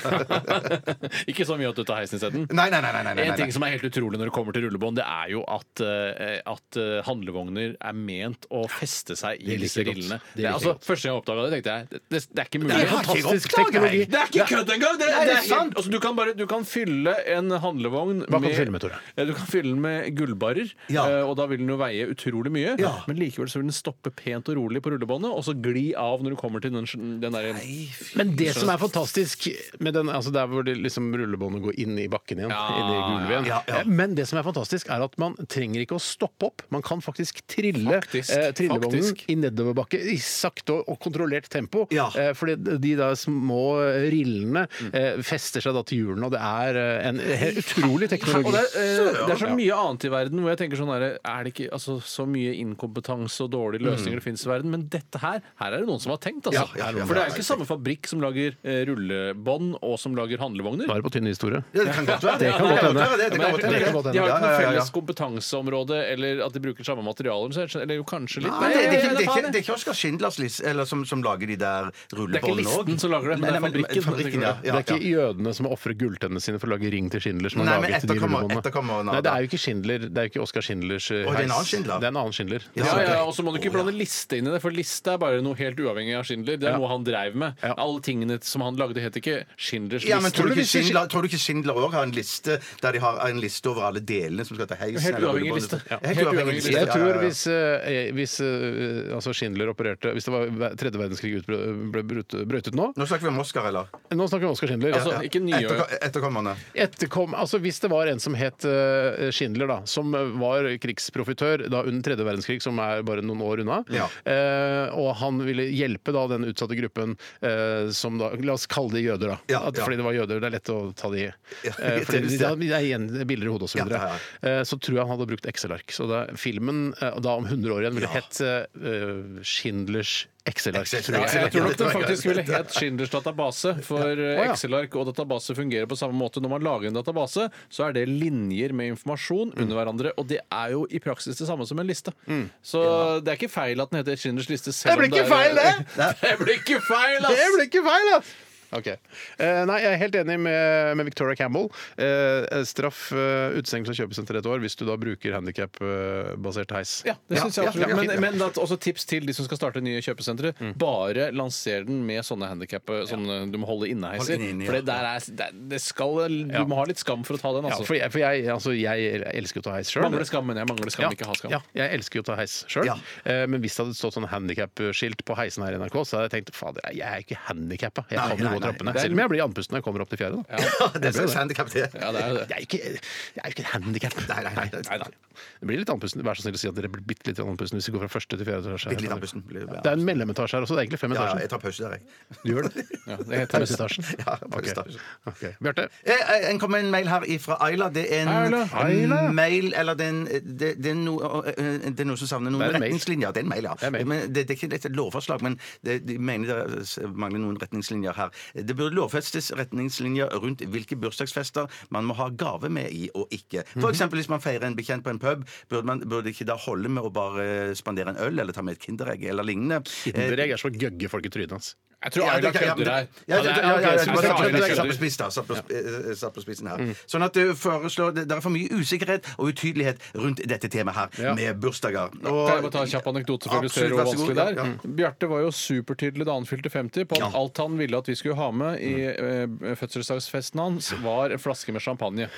Ikke så mye at du tar heisen isteden. Nei, nei, nei. nei, nei, nei, En ting som er helt utrolig når det kommer til rullebånd, det er jo at, eh, at eh, handlevogner er ment å feste seg i disse rillene. Det altså, første gang jeg oppdaga det, tenkte jeg det, det, er ikke mulig. Det er Fantastisk teknologi. Det er ikke kødd engang! Det, er sant. altså, du, kan bare, du kan fylle en handlevogn Hva kan du fylle med, Tore? Ja, Du kan fylle den med gullbarrer, Ja. eh, og da vil den jo veie utrolig mye. Ja. Men likevel så vil den stoppe pent og rolig på rullebåndet, og så gli av når du kommer til den, den derre Men det som er fantastisk med den, altså der hvor det liksom rullebåndet går inn i bakken igjen, Ja, inn i gulvet igjen. ja, ja. Eh, Men det som er fantastisk, er at man trenger ikke å stoppe opp. Man kan faktisk trille Faktisk, eh, trillevognen faktisk. i nedoverbakke i sakte og, og kontrollert tempo. Ja. Eh, fordi de da små rillene eh, fester seg da til hjulene, og det er eh, en helt utrolig teknologi. Og det, er, eh, det er så mye annet i verden hvor jeg tenker sånn her, Er det ikke altså, så mye inkompetanse og dårlige løsninger det finnes i verden? Men dette her, her er det noen som har tenkt, altså. Ja, ja, ja, For det er jo ikke samme fabrikk som lager eh, rullebånd og som lager handlevogner. Bare på tynn historie. Ja, det kan godt være Det kan godt hende. være det. det kan godt de, hende. har jo ikke noe Ja, ja, ja, ja. felles kompetanseområde, eller at de bruker samme materialer. så jeg- Eller jo kanskje litt. Nei, det, det, er ikke- det, er ikke, det er ikke Oskar Schindlers list, eller som, som lager de der rullebåndene òg. listen som lager det, men det er fabrikken. ja, Det ja, er ikke ja. jødene som har ofret gulltennene sine for å lage ring til Schindler. som har Nei, men laget de etterkommer- rullebåndene. av Nei, det er jo ikke Schindler. Det er jo ikke Oskar Schindlers eh, Å, det er en heis. annen Schindler? Det er en annen Schindler. Ja, Ja, ja, Og så må du ikke blande liste inn i det, for liste er bare noe helt uavhengig av Schindler. Det er Ja. noe han dreiv med. Ja. Alle tingene som han lagde, het ikke Schindlers Ja, men liste. tror du, ikke hvis Schindler, tror du ikke Schindler også har en liste der de har en liste over alle delene som skal til heisen? Helt eller uavhengig rullebåndet? liste. Ja, Ja. Helt Helt uavhengig uavhengig liste. Jeg tror hvis, eh, hvis eh, altså Schindler opererte Hvis det var ver- tredje verdenskrig utbrøt- ble brut- ut nå Nå snakker vi om Oscar, eller? Nå snakker vi om Oskar Schindler. Altså, Ja. ikke nye Etterko- Etterkommerne. Etterkom, altså Hvis det var en som het eh, Schindler, da, som var krigsprofitør da under tredje verdenskrig, som er bare noen år unna, Ja. eh, og han ville hjelpe da den utsatte gruppen eh, som da La oss kalle de jøder, da. Ja, At, ja. fordi det var jøder. Det er lett å ta de eh, fordi det- de, de, de er igjen bilder i hodet osv. Ja, videre ja, ja. Eh, Så tror jeg han hadde brukt Excel-ark. Så da, filmen eh, da om 100 år igjen ville hett eh, Schindlers Excel-ark. Excel- tror jeg. Ja, jeg tror nok det det faktisk ville het Schindlers database. For eh, Excel-ark og database fungerer på samme måte. Når man lager en database, så er det linjer med informasjon Mm. under hverandre. Og det er jo i praksis det samme som en liste. Så det er ikke feil at den heter Schindlers liste. Selv Det blir om ikke feil, det! det blir ikke feil, ass! Det blir ikke feil, ass! Ok. Eh, nei, jeg er helt enig med, med Victoria Campbell. Eh, straff uh, utestengelse av kjøpesenter et år hvis du da bruker handikap-basert heis. Ja, det synes jeg absolutt. Men, men at også tips til de som skal starte nye kjøpesentre. Mm. Bare lanser den med sånne handikap sånne du må holde inneheiser. Hold inne, ja. For det der er, det, det skal, du Ja. må ha litt skam for å ta den. Ja, Altså. for jeg, for jeg, altså, jeg elsker å ta heis sjøl. Mangler skam, men jeg mangler skam, ikke ha skam. Ja, jeg elsker jo å ta heis sjøl. Ja. men hvis det hadde stått sånn handikap-skilt på heisen her i NRK, så hadde jeg tenkt fader, jeg er ikke handikappa. Jeg Nei, kan jo nei, gå. Trappene. Er- Selv om jeg blir andpusten når jeg kommer opp til fjerde. Da. Det er så handikap, det. Ja, det er jo det. Jeg er ikke, jeg er ikke handikap. Nei, nei, nei, nei, nei. Det blir litt andpusten. Vær så snill å si at dere blir bitte litt andpusten hvis vi går fra første til fjerde etasje. Det. Det er en mellometasje her også. Det er egentlig fem etasjer. ja, jeg tar pause der, jeg. Du gjør det? Ja, det heter Pauseetasjen? Ja, Ok. Okay. Ok. Bjarte? Eh, eh, En kommer en mail her fra Ayla. Det er en Ayla. Mail Eller det er, en, det, det, er noe, eh, det er noe som savner noen er retningslinjer. Det er en mail, ja. Det er mail. Men det, det er ikke et lovforslag, men det, de mener det mangler noen retningslinjer her. Det burde lovfestes retningslinjer rundt hvilke bursdagsfester man må ha gave med i og ikke. For eksempel hvis man feirer en bekjent på en pub, burde man burde ikke da holde med å bare spandere en øl eller ta med et Kinderegg eller lignende. Kinderegg er så gøgge folk i trynet hans. Jeg tror Aida kødder her. Vi Satt på spissen eh, her. Sånn at det foreslår Det det er for mye usikkerhet og utydelighet rundt dette temaet her, Ja. med bursdager. Kan jeg bare ta en kjapp anekdote for å illustrere hvor vær så god. vanskelig det er? Ja, ja. Bjarte var jo supertydelig da han fylte 50 på at Ja. alt han ville at vi skulle ha med i eh, fødselsdagsfesten hans, var en flaske med champagne.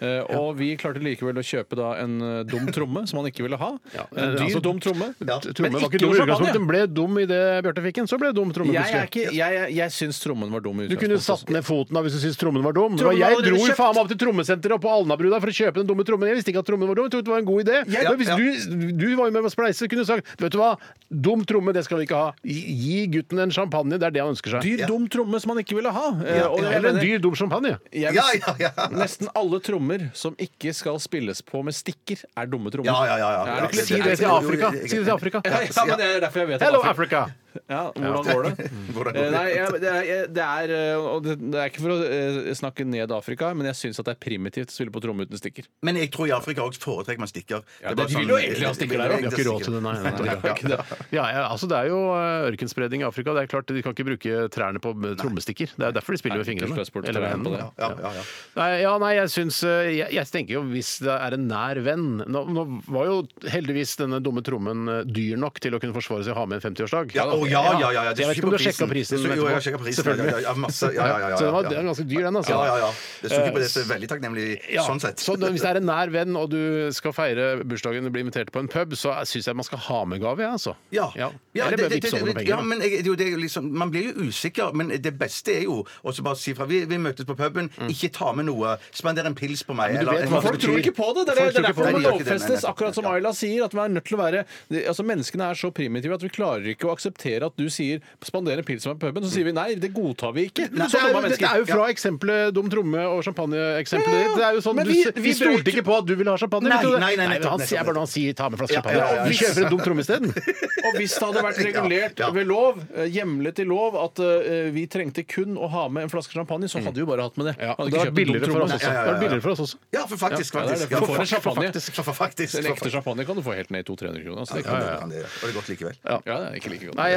Eh, og vi klarte likevel å kjøpe da en eh, dum tromme som han ikke ville ha. En dyr, altså, dum tromme. Tromme Men var ikke dum i utgangspunktet. Den ble dum idet Bjarte fikk den. Så ble det dum tromme Jeg, er plutselig. ikke, jeg, jeg, jeg syns trommen var dum i Du kunne utgangspunktet. satt ned foten da hvis du syntes trommen var dum. Det var Trommen var jeg allerede dro jo kjøpt. faen meg opp til trommesenteret og på Alnabru da for å kjøpe den dumme trommen. Jeg visste ikke at trommen var dum. Jeg trodde det var en god idé. Ja, Men hvis ja. du, du var jo med på spleise, kunne du sagt vet du hva, dum tromme, det skal vi ikke ha. Gi gi gutten en champagne, det er det han ønsker seg. Dyr, dum tromme som han ikke ville ha. Ja, og jeg Eller en mener- dyr, dum champagne. jeg Ja, ja, ja. Nesten alle trommer som ikke skal spilles på med stikker, er dumme trommer. Ja, ja, ja, ja. Er det ikke litt- Si det til Afrika. Si det til Afrika. Ja, men det er derfor jeg vet at Hello, Afrika- Africa! Ja, hvordan går det? Hvordan går Eh, det? Nei, jeg, det, er, det, er, eh, og det, det er ikke for å eh, snakke ned Afrika, men jeg syns det er primitivt å spille på tromme uten stikker. Men jeg tror i Afrika også foretrekker man stikker. Ja, Det er de vil jo egentlig ha stikker der òg. Vi har ikke råd til det, nei. nei, nei. ikke. Ja, ja, altså Det er jo eh, ørkenspredning i Afrika. Det er klart De kan ikke bruke trærne på trommestikker. Det er derfor de spiller med fingrene. Eller hendene. Ja, ja, ja. Nei, ja, nei, jeg syns eh, jeg, jeg tenker jo hvis det er en nær venn Nå, nå var jo heldigvis denne dumme trommen eh, dyr nok til å kunne forsvare seg å ha med en 50-årsdag. Ja, å, ja, ja, ja, jeg vet ikke om du har sjekka prisen. Det Jo, jeg har sjekka prisen. Selvfølgelig. ja, masse, ja, ja, ja, ja, Så den var, den er ganske dyr, den, altså. Ja, ja, ja. Det sto ikke på det, så veldig takknemlig sånn sett. Så hvis det er en nær venn, og du skal feire bursdagen og bli invitert på en pub, så syns jeg man skal ha med gave, jeg, altså. Ja. ja. Ja, Eller bare vippse over penger. ja men jeg, det er jo liksom, Man blir jo usikker, men det beste er jo å bare si fra. Vi, vi møtes på puben, ikke ta med noe. Spander en pils på meg. Men du vet eller- Folk tror ikke på det. Det er, det er derfor det må lovfestes, akkurat som Ayla sier. at man er nødt til å være altså Menneskene er så primitive at vi klarer ikke å akseptere at du sier 'spander en pils med puben', så sier vi nei, det godtar vi ikke. Nei, det er, det jo- er jo fra eksempelet dum tromme og champagneeksempelet Ja, ja. ditt. Det er jo sånn, vi, du, vi- stolte ikke på at du ville ha champagne. Nei, vet nei, nei, han sier bare han sier ta med flaske Ja, champagne. ja. Vi kjøper en dum tromme isteden. Og hvis det hadde vært regulert Ja. ved lov, eh, hjemlet i lov, at eh, vi trengte kun å ha med en flaske champagne, så hadde vi bare hatt med det. Ja, det hadde billigere for oss også. Ja, ja, ja, Det var ja. billigere for oss også. Ja, for faktisk. faktisk. ja, det faktisk. det. For en champagne. En ekte champagne kan du få helt ned i 200-300 kroner. Så det Ja, kan ja, ja. Og det er godt likevel. Ja, det er ikke like godt. Nei,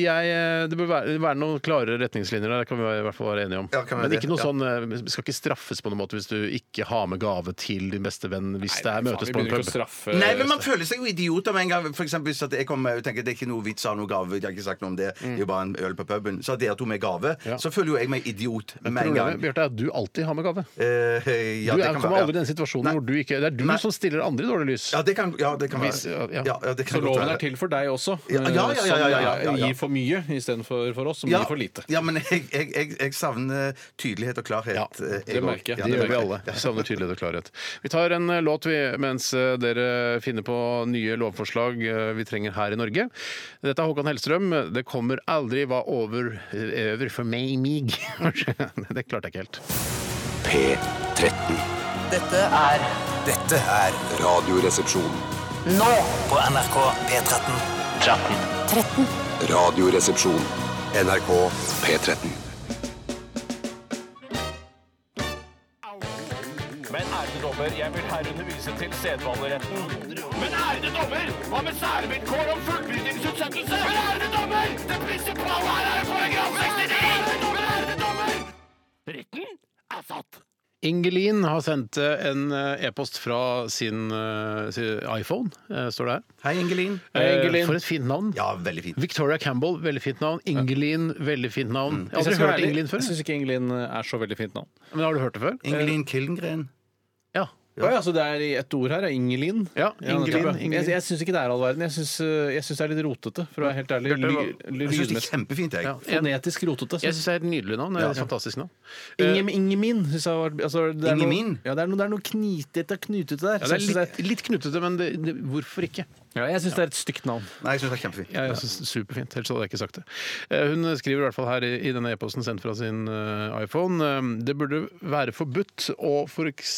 jeg, det bør være, være noen klare retningslinjer der, det kan vi i hvert fall være enige om. Ja, Men ikke noe Ja. sånn, eh, vi skal ikke straffes på noen måte hvis du ikke har med gave til din beste venn hvis det er Nei, faen, møtes på en pub. straffe Nei, men man føler seg jo idiot om en gang. For eksempel hvis at jeg kommer og tenker det er ikke noe vits å ha noe gave, jeg har ikke sagt noe om det, det er jo bare en øl på puben. Så har dere to med gave, Ja. så føler jo jeg meg idiot med en gang. Bjarte, er at du alltid har med gave. Eh, ja, Du er, kan kommer være, aldri i ja. den situasjonen Nei. hvor du ikke Det er du Nei. som stiller andre i dårlig lys. Ja, det kan, ja, det kan Hvis- være. ja, ja. Ja, det kan Så loven er til for deg også, Ja, ja, ja, ja, ja, gir for mye istedenfor for oss, som Ja, gir for lite. ja, men jeg, jeg, jeg, jeg savner tydelighet og klarhet. Ja, eh, det merker jeg. Det gjør vi alle. Vi savner tydelighet og klarhet. Vi tar en eh, låt vi, mens eh, dere finner på nye lovforslag vi trenger her i Norge. Dette er Håkan Hellstrøm. Det kommer aldri hva over, over for meg, mig. Det klarte jeg ikke helt. P13. Dette er Dette er Radioresepsjon. nå på NRK P13. Radioresepsjon. NRK P13. Men ærede dommer, jeg vil herunder vise til sedvaneretten. Men ærede dommer, hva med særvilkår om fullbyrdingsutsettelse? Men ærede dommer, det prinsipale her er paragraf 69! Men ærede dommer, retten er satt. Ingelin har sendt eh, en eh, e-post fra sin, eh, sin iPhone, står det her. Hei, Ingelin. Hei, Ingelin. For et fint navn. Ja, veldig fint. Victoria Campbell, veldig fint navn. Ingelin, veldig fint navn. Jeg har aldri jeg hørt Ingelin før. Jeg syns ikke Ingelin er så veldig fint navn. Men har du hørt det før? Ingelin Killengren. Ja. Ja, så det er et ett ord her? er Ingelin? Ja, Ingelin, ja. Ingelin. Jeg, jeg syns ikke det er all verden. Jeg syns eh, jeg syns det er litt rotete, for å være helt ærlig. Ly- Jeg syns det er kjempefint, jeg. Ja. Fonetisk rotete. Jeg syns det er et nydelig navn. Det er et fantastisk navn. Inge, Ingemin synes jeg var altså, det er? Noe, ja, det er noe, det er noe knitete og knutete der. Ja, det er litt, det litt, litt knutete, men det, det, hvorfor ikke? ja, jeg syns det er et stygt navn. Nei, jeg syns det er kjempefint. Ja, jeg synes det er Superfint. Ellers hadde jeg ikke sagt det. Eh, Hun skriver i hvert fall her i, denne e-posten sendt fra sin eh, iPhone eh, det burde være forbudt å f.eks.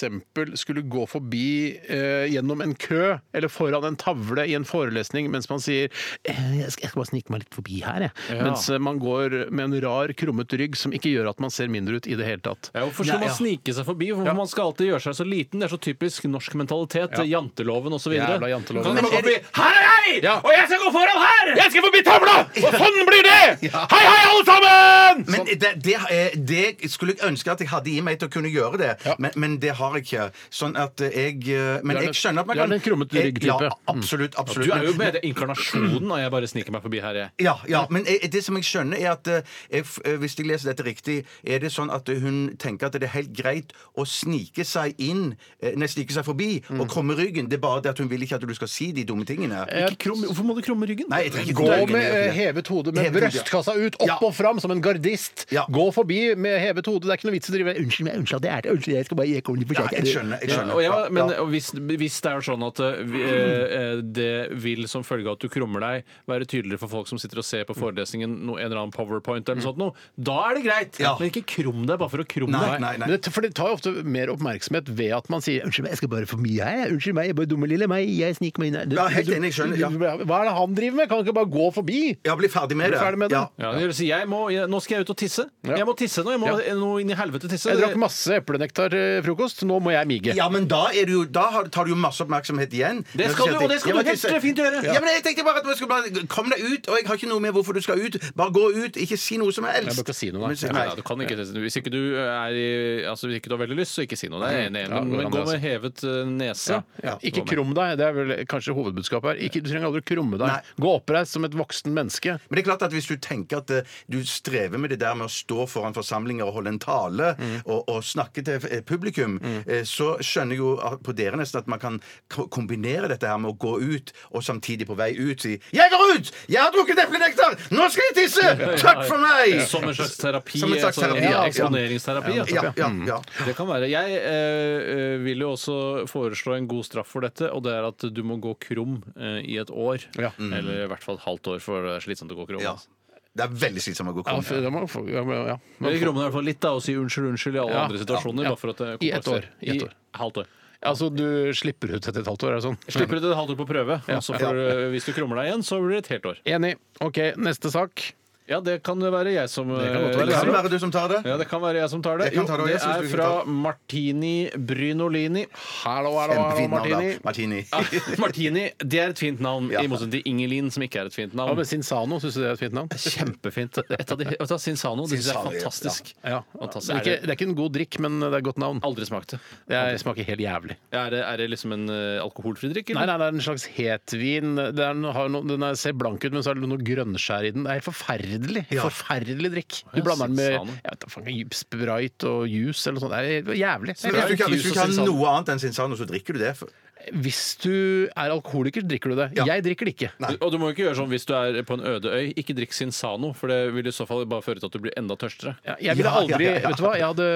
skulle gå forbi eh, gjennom en kø eller foran en tavle i en forelesning mens man sier eh, jeg skal, jeg skal bare snike meg litt forbi her, jeg. Ja. Mens eh, man går med en rar, krummet rygg som ikke gjør at man ser mindre ut i det hele tatt. Ja, Hvorfor skal Nei, man ja. snike seg forbi? Hvorfor Ja. Man skal alltid gjøre seg så liten. Det er så typisk norsk mentalitet. Ja. Janteloven osv. Jævla janteloven. Kan Men gå er forbi? Her er jeg! Ja. Og jeg skal gå foran her! Jeg skal forbi tavla! Og sånn blir det! Hei, hei, alle sammen! Men det, det, er- det skulle jeg ønske at jeg hadde i meg til å kunne gjøre det, Ja. men, men det har jeg ikke. Sånn at jeg eh, Men jeg skjønner at man du er kan den krummete ryggtype. Ja, absolutt. absolutt. Du er jo med inkarnasjonen, og jeg bare sniker meg forbi her, jeg. Ja, ja, men jeg, det som jeg skjønner er at eh, jeg, eh, Hvis jeg leser dette riktig, er det sånn at hun tenker at det er helt greit å snike seg inn Nei, snike seg forbi Mm. og krumme ryggen. Det er bare det at hun vil ikke at du skal si de dumme tingene. Ikke krum, hvorfor må du krumme ryggen? Nei, jeg trenger ikke Gå ryggen, med hevet hode, med Hevet brøstkassa ut, opp Ja. og fram som en gardist. Ja. Gå forbi med hevet hode. Det er ikke noe vits i å drive Unnskyld meg, unnskyld, det er det. Unnskyld, jeg skal bare jeg kommer litt for Ja, sent. jeg skjønner. jeg Ja, skjønner. og ja, Ja, men ja. hvis, hvis det er sånn at eh, eh, det vil som følge av at du krummer deg, være tydeligere for folk som sitter og ser på forelesningen, no, en eller annen powerpoint eller noe sånt, noe, da er det greit. Ja. Men ikke krum deg bare for å krumme deg. nei, nei. Det, for det tar jo ofte mer oppmerksomhet ved at man sier 'unnskyld meg, jeg skal bare for mye her'. jeg. 'Unnskyld meg, jeg bare dumme lille meg, jeg sniker meg inn her'. Ja, helt enig, jeg skjønner, ja. Hva er det han driver med? Kan han ikke bare gå forbi? Ja, bli ferdig med Bli det. ferdig med det. Ja. Ja, det si, jeg må, jeg, nå skal jeg ut og tisse. Ja. Jeg må tisse nå. Jeg må Ja. nå inn i helvete tisse. Jeg drakk masse eplenektar til frokost, nå må jeg mige. Ja, men da, er du, jo- da har- tar du jo masse oppmerksomhet igjen. Det skal du, og det skal du helt fint gjøre. Ja, men jeg tenkte bare at vi skal bare Kom deg ut, og jeg har ikke noe med hvorfor du skal ut. Bare gå ut, ikke si noe som helst. Jeg bør ikke si noe, si- Nei, du kan ikke. Hvis ikke du er i, altså hvis ikke du har veldig lyst, så ikke si noe. Det er enig. Ja, Men, gå med hevet nese. Ja. Ikke krum deg, det er vel kanskje hovedbudskapet her. Ikke, du trenger aldri å krumme deg. Nei. Gå oppreist som et voksen menneske. Men det er klart at hvis du tenker at eh, du strever med det der med å stå foran forsamlinger og holde en tale Mm. og, og snakke til eh, publikum, eh, så skjønner jeg jo på dere nesten at man kan kombinere dette her med å gå ut og samtidig på vei ut si 'Jeg går ut! Jeg har drukket eplenektar! Nå skal jeg tisse! Takk for meg!' Som en slags terapi. Som en slags altså, terapi, ja. Eksponeringsterapi. Ja. Ja, ja, ja. Det kan være. Jeg eh, vil jo også foreslå en god straff for dette, og det er at du må gå krum eh, i et år. Ja. Eller i hvert fall et halvt år, for det er slitsomt å gå krum. Ja. altså. Det er veldig slitsomt å gå Ja, må, ja, men- ja. Men i hvert fall litt da, og si unnskyld, unnskyld i alle Ja, andre situasjoner. ja, ja. Bare for at det I ett år, i ett I halvt år. Altså, du slipper ut etter et halvt år, er det sånn? Slipper du et halvt år på prøve, og så får du, hvis du krummer deg igjen, så blir det et helt år. Enig. OK, neste sak. Ja, det kan det være jeg som kan godt eh, være. Det kan være du som tar det. Ja, det kan være jeg som tar det. Jeg kan ta det, og det synes er du kan fra ta. Martini Brynolini. Hallo, hallo, hallo, Kjempefint navn, Martini. da. Martini. Ah, Martini, det er et fint navn, Ja. i motsetning til Ingelin, som ikke er et fint Ja, navn. men Sinsano, syns du det er et fint navn? Kjempefint. Et av de, vet du hva, Sinsano det synes jeg er Sinsano, ja. fantastisk. Ja. Fantastisk. Det, er ikke, det er ikke en god drikk, men det er et godt navn. Aldri smakt det. Det smaker helt jævlig. Er det, er det liksom en eh, alkoholfri drikk? Nei, eller? nei, det er en slags hetvin. Det er, noe- har noe, den er, ser blank ut, men så er det noe grønnskjær i den. Det er helt forferdelig. Forferdelig forferdelig drikk. Du Ja, blander den med Sinsano. jeg vet, da faen, Sprite og juice eller noe sånt. Det er jævlig. Men hvis du ikke, hvis du ikke har noe annet enn Sinsano, så drikker du det. For. Hvis du er alkoholiker, drikker du det. Ja. Jeg drikker det ikke. Du- Og du må ikke gjøre sånn hvis du er på en øde øy. Ikke drikk Sinsano, for det vil i så fall bare føre til at du blir enda tørstere. Ja, jeg ville Ja, ja, aldri ja, ja. Vet du hva? Jeg hadde,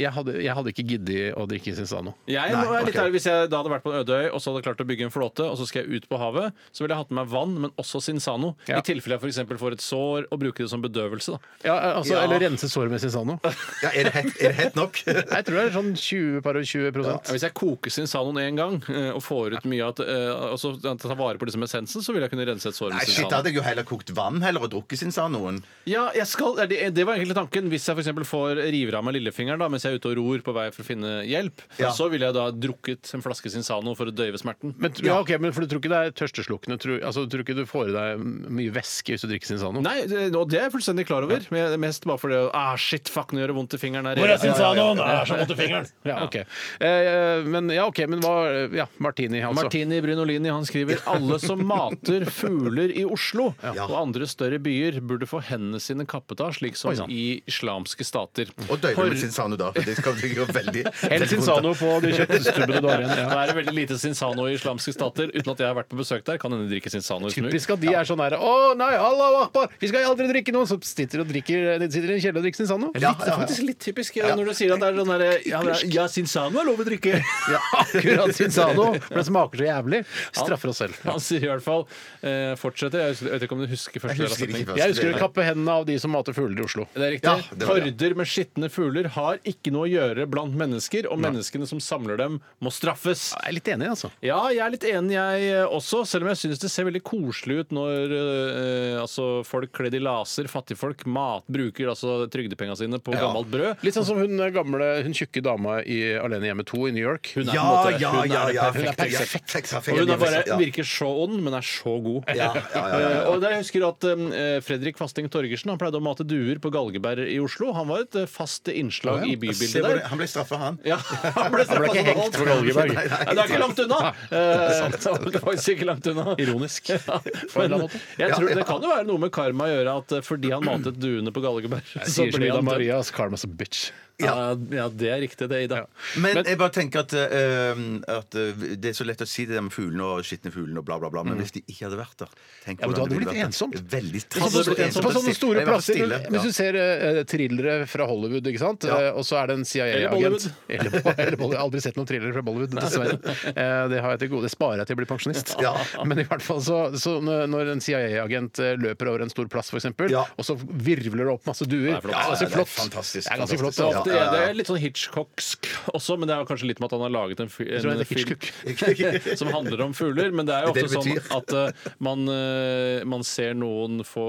jeg hadde, jeg hadde ikke giddet å drikke Sinsano. Jeg Nei, må være litt ok. ærlig, Hvis jeg da hadde vært på en øde øy og så hadde klart å bygge en flåte, og så skal jeg ut på havet, så ville jeg hatt med meg vann, men også Sinsano. Ja. I tilfelle jeg f.eks. får et sår, og bruke det som bedøvelse. da. Ja, altså, Ja. Eller rense såret med Sinsano. Ja, er, det hett, er nok? Jeg tror det er sånn 20 par og 20 Ja, Hvis jeg koker Sinsanoen én gang eh, og får ut mye av at, eh, og så Ta vare på liksom essensen, så vil jeg kunne rense et sår Nei, shit, da hadde jeg jo heller kokt vann heller og drukket Sinsanoen. Ja, jeg skal, det, det var egentlig tanken. Hvis jeg f.eks. får river av meg lillefingeren da, mens jeg er ute og ror på vei for å finne hjelp, Ja. så ville jeg da drukket en flaske Sinsano for å døyve smerten. Men, ja, ok, men for du tror ikke det er tørsteslukkende? Tror, altså, du tror ikke du får i deg mye væske hvis du drikker Sinsano? Nei, det, og det er jeg fullstendig klar over. Men mest bare fordi ah, shit, fuck, nå gjør det vondt i fingeren. her. Hvor er Sinsanoen? Det er så vondt i fingeren. Ja, ok. Eh, men ja, ok, men hva Ja, Martini, altså. Martini Brynolini han skriver alle som mater fugler i Oslo og andre større byer, burde få hendene sine kappet av, slik som Oi, sann. i islamske stater. Og døyve med Sinsano, da. For det skal det gjøre veldig Hell Sinsano på de kjøttstubbene du har igjen. Det er veldig lite Sinsano i islamske stater. Uten at jeg har vært på besøk der, kan hende drikke Sinsano i smug. Typisk at de er sånn her Å nei, Allah akbar! Vi skal aldri drikke noe? Så sitter og drikker de sitter i en kjeller og drikker Sinsano. Litt, det er faktisk litt typisk ja, når du sier at det er sånn derre ja, ja, Sinsano er lov å drikke. Akkurat Sinsano. For det smaker så jævlig. Straffer oss selv. Han sier i hvert fall eh, fortsetter. Jeg vet ikke om du husker første del av setningen. Jeg husker å kappe hendene av de som mater fugler i Oslo. Det er riktig. Ja, det var det. Horder med skitne fugler har ikke noe å gjøre blant mennesker, og menneskene som samler dem, må straffes. Jeg er litt enig, altså. Ja, jeg er litt enig jeg eh, også, selv om jeg syns det ser veldig koselig ut når eh, altså, folk kledd i laser, fattigfolk, mat, bruker altså trygdepengene sine på gammelt brød. Litt sånn som hun gamle, hun tjukke dama i Alene hjemme 2 i New York. Hun er Ja, på en måte, ja, hun er ja, ja. Perfekte. er fikk- Og hun er bare, virker så ond, men er så god. Ja, ja, ja. Eh, Og jeg husker at eh, Fredrik Fasting Torgersen han pleide å mate duer på Galgeberg i Oslo. Han var et eh, fast innslag i bybildet der. Han ble straffa, han. Ja, han ble, ble ikke hengt på Galgeberg. Nei, det er ikke langt unna! Eh, ble faktisk ikke langt unna. Ironisk. Jeg tror Det kan jo være noe med karma å gjøre at eh, fordi han matet duene på Galgeberg, så Sier ble Ida han dømt. Marias karma's a bitch. Ja, ja, det er riktig, det, Ida. Men, jeg bare tenker at, eh, at eh, det er så lett å si det der med fuglene og skitne fuglene og bla, bla, bla. Men hvis de ikke hadde vært der tenk Ja, men Da du hadde det blitt ensomt. Veldig trist på sånne store plasser stille, Hvis du ser uh, thrillere fra Hollywood, ikke sant? Eh, og så er det en CIA-agent Eller, Bo- Bollywood. Jeg har aldri sett noen thrillere fra Bollywood, dessverre. Eh, det har jeg til gode. Det sparer jeg til jeg blir pensjonist. Ja. Men i hvert fall så, så når en CIA-agent løper over en stor plass, f.eks., eksempel Ja. og så virvler det opp masse duer. Det er ganske Ja, det er flott. fantastisk, Det er ganske flott. Det, er- litt sånn Hitchcocksk også, men det er kanskje litt med at han har laget en, en film. som handler om fugler. Men det er jo ofte det sånn at uh, man, uh, man ser noen få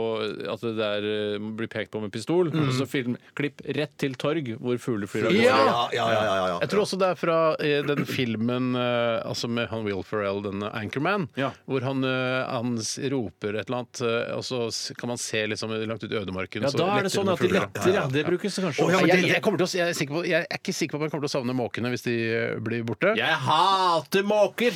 At det der uh, blir pekt på med pistol, og så film, klipp rett til torg hvor fugler flyr av gårde. Ja! Ja, ja, ja, ja, ja. Jeg tror også det er fra den filmen altså med han Will Ferrell, den eh, Anchorman, Ja. hvor han, han roper et eller annet, og så kan man se liksom langt ut i ødemarken. Ja, da er det sånn at de letter, ja. Det brukes kanskje Oh. Jeg, jeg, til å, jeg, er på, jeg er ikke sikker på om jeg kommer til å savne måkene hvis de blir borte. Jeg hater måker!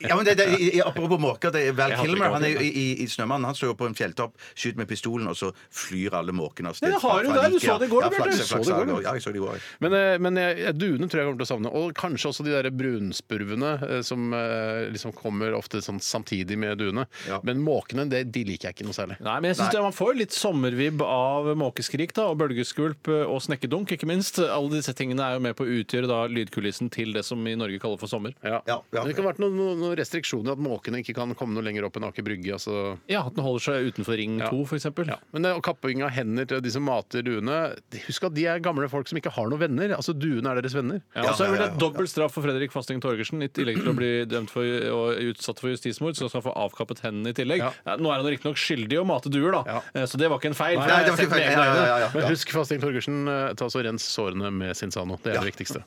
Ja, men det, det, i- Apropos måker, det er Val Jeg hater Kilmer. ikke Han er jo i, i, i Snømannen. Han står jo på en fjelltopp, skyter med pistolen, og så flyr alle måkene av sted. Ja, det har fra- du fra der. Du så det i går, ja. Bjarte. Ja, Du så det i går, flaks, du. Ja, jeg så det i går. Men, eh, men jeg, jeg- duene tror jeg kommer til å savne. Og kanskje også de der brunspurvene eh, som eh, liksom kommer ofte sånn samtidig med duene. Ja. Men måkene, det, de liker jeg ikke noe særlig. Nei, men jeg synes det, Man får litt sommervibb av måkeskrik da, og bølgeskvulp eh, og snekkedunk, ikke minst. Alle disse tingene er jo med på å utgjøre da lydkulissen til det som i Norge kaller for sommer. Ja. Ja, ja. Men det kan ha vært noen, noen, noen restriksjoner, at måkene ikke kan komme noe lenger opp enn Aker Brygge. Altså. Ja, At den holder seg utenfor Ring Ja. 2, f.eks. Ja. Men det, kapping av hender til de som mater duene Husk at de er gamle folk som ikke har noen venner. Altså Duene er deres venner. Ja, og så er det vel dobbelt straff for Fredrik Fasting Torgersen. I tillegg til å bli dømt for og utsatt for justismord, så skal han få avkappet hendene i tillegg. Ja. Ja, nå er han riktignok skyldig i å mate duer, da, Ja. Eh, så det var ikke en feil. Nei, Nei, det var ikke feil. Ja, ja, ja, ja. Men husk Fasting Torgersen, eh, ta så rens sårene med Sinsano. Det er det viktigste.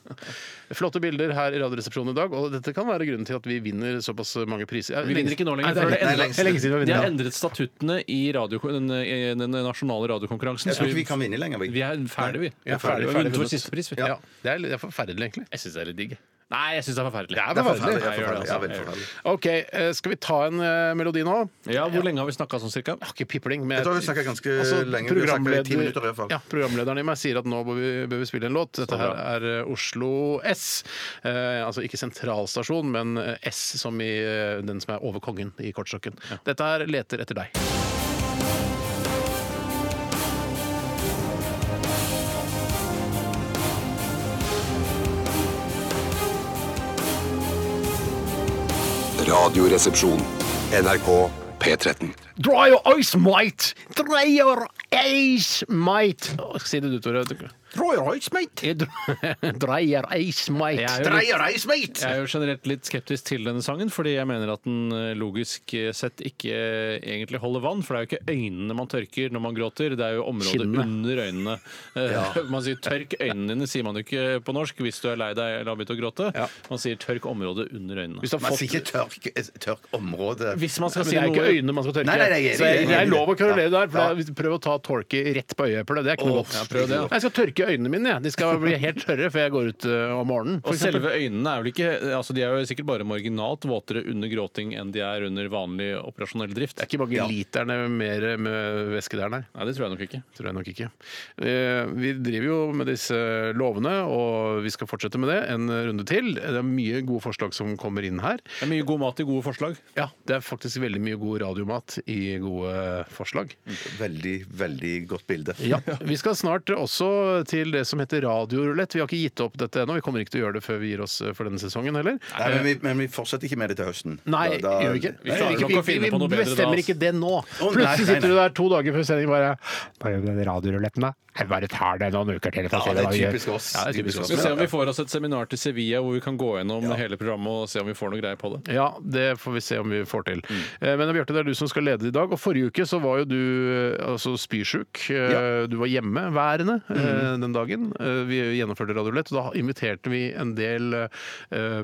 Flotte bilder her i Radioresepsjonen i dag, og dette kan være grunnen til at vi vinner såpass mange priser. Vi vinner ikke nå lenger. Nei, det er, det er lenge, det er lenge siden vi De har vinner. endret statuttene i radio, den, den nasjonale radiokonkurransen. Jeg tror ikke vi kan vinne lenger. vi. Vi er ferdige, vi. Vi er ferdig, vunnet vår siste pris. Ja. Ja, det er forferdelig, egentlig. Jeg syns det er litt digg. Nei, jeg syns det er forferdelig. Det er Det er forferdelig. forferdelig. Jeg gjør det, Ja, altså. det. forferdelig. OK, eh, skal vi ta en uh, melodi nå? Ja, Hvor lenge har vi snakka sånn cirka? Jeg har ikke pipling, men Jeg tror vi snakket ganske Altså, lenge. Vi i ti minutter i hvert fall. Ja, programlederen i meg sier at nå bør vi, bør vi spille en låt. Dette her er eh, Oslo S. Uh, altså ikke sentralstasjon, men S som i den som er over kongen i kortstokken. Dette her leter etter deg. Radioresepsjon. NRK P13. Dry your ice, mate! Dry your ice! Å, Si det du, Tore. Dry eismeit! ice, mate! Dry your ice, mate. Jeg er jo Dreier eismeit! Jeg er jo generelt litt skeptisk til denne sangen, fordi jeg mener at den eh, logisk sett ikke eh, egentlig holder vann. For det er jo ikke øynene man tørker når man gråter, det er jo området Kinnene. under øynene. Eh, Man sier 'tørk øynene dine', sier man jo ikke på norsk hvis du er lei deg eller har begynt å gråte. Ja. Man sier 'tørk området under øynene'. Hvis du har Man fått sier ikke tørk, tørk område. Hvis man skal si det er ikke noe øynene man skal tørke. Nei, nei, nei, jeg er så jeg, enig, jeg er det er enig. lov å kverulere der. For det er, prøv å ta tårke rett på øyeeplet. Det er ikke noe Åh, godt. prøv det, ja. Jeg skal tørke tørke øynene mine. jeg. De skal bli helt tørre før jeg går ut eh, om morgenen. for Og eksempel. selve øynene er vel ikke altså De er jo sikkert bare marginalt våtere under gråting enn de er under vanlig operasjonell drift. Det er ikke mange literne mer med væske der, nei. Nei, det tror jeg nok ikke. Tror jeg nok ikke. Eh, Vi driver jo med disse lovene, og vi skal fortsette med det en runde til. Det er mye gode forslag som kommer inn her. Det er mye god mat i gode forslag. Ja, det er faktisk veldig mye god radiomat i gode forslag. Veldig, veldig godt bilde. Ja, Vi skal snart også til det som heter radiorulett. Vi har ikke gitt opp dette ennå. Vi kommer ikke til å gjøre det før vi gir oss for denne sesongen heller. Nei, men, vi, men vi fortsetter ikke med det til høsten. Nei, Da- da- gjør vi ikke. Vi Ikke- vi, vi, vi bestemmer ikke det nå. Plutselig sitter du der to dager før sending bare Bare den radioruletten, da. Jeg bare tar det noen uker til. for å Ja, se det hva er gjør. typisk oss. Ja, det er typisk oss. Skal vi se om vi får oss et seminar til Sevilla hvor vi kan gå gjennom hele programmet og se om vi får noe greier på det. Ja, det får vi se om vi får til. Mm. Eh, Men Bjarte, det er du som skal lede i dag. Og forrige uke så var jo du eh, altså spysjuk. Eh, Du var hjemmeværende eh, Mm. den dagen. Eh, Vi gjennomførte Radiolett, og da inviterte vi en del eh,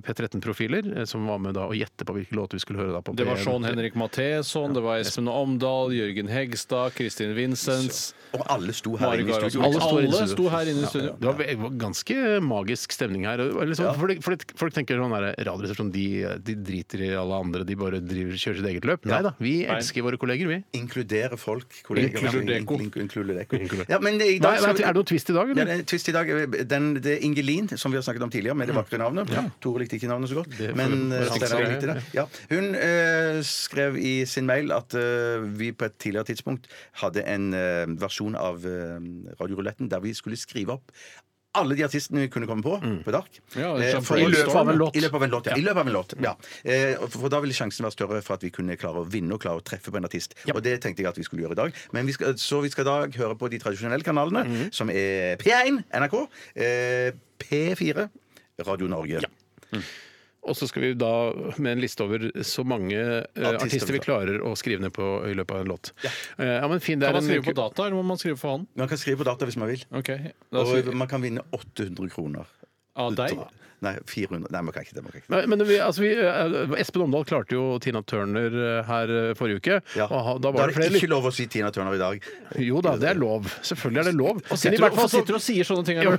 P13-profiler eh, som var med da og gjette på hvilke låter vi skulle høre da på Det var P1. Sean Henrik Matheson, det var Espen Omdal, Jørgen Hegstad, Kristin Vincents, Og alle sto her Mari inne i Alle står inne i studio. sto her inne i studio. Det var ganske magisk stemning her. og- Eller sånn, for, fordi folk tenker sånn Radioresepsjonen de, de driter i alle andre, de bare driver, kjører sitt eget løp. Nei da, vi elsker våre kolleger, vi. Inkludere folk. kolleger. Inkluderdeko. In- in- Ja, men i dag skal er det noe twist i dag, Ja, det er en twist i dag. Den, det er Ingelin, som vi har snakket om tidligere, med det vakre navnet. Tore likte ikke navnet så godt, Det men eh, Steinar likte det. Ja. Hun øh, skrev i sin mail at øh, vi på et tidligere tidspunkt hadde en øh, versjon av Radioruletten der vi skulle skrive opp alle de artistene vi kunne komme på på Dark. Ja, Eh, for- I løpet av en låt. I løpet av en låt, ja. I løpet av en låt, ja. Eh, For da ville sjansen være større for at vi kunne klare å vinne og klare å treffe på en artist. Og det tenkte jeg at vi skulle gjøre i dag. Men vi skal, så vi skal i dag høre på de tradisjonelle kanalene, som er P1, NRK, eh, P4, Radio Norge. Og så skal vi da med en liste over så mange eh, Artister artister vi klarer å skrive ned på i løpet av en låt. Ja, ja men fin, det Kan er man en skrive på data, eller må man skrive for hånd? Man kan skrive på data hvis man vil. Ok, da Og skriver man kan vinne 800 kroner. Av deg? Nei, 400. Nei, man kan ikke det. Man kan ikke. Nei, men vi, altså vi, eh, Espen Omdal klarte jo Tina Turner eh, her eh, forrige uke. Ja. Og da Da var er det det flere ikke lov å si Tina Turner i dag. Jo da, det er lov. Selvfølgelig er det lov. Men i Sitter hvert du, fall så- sitter du og sier sånne ting? Ja,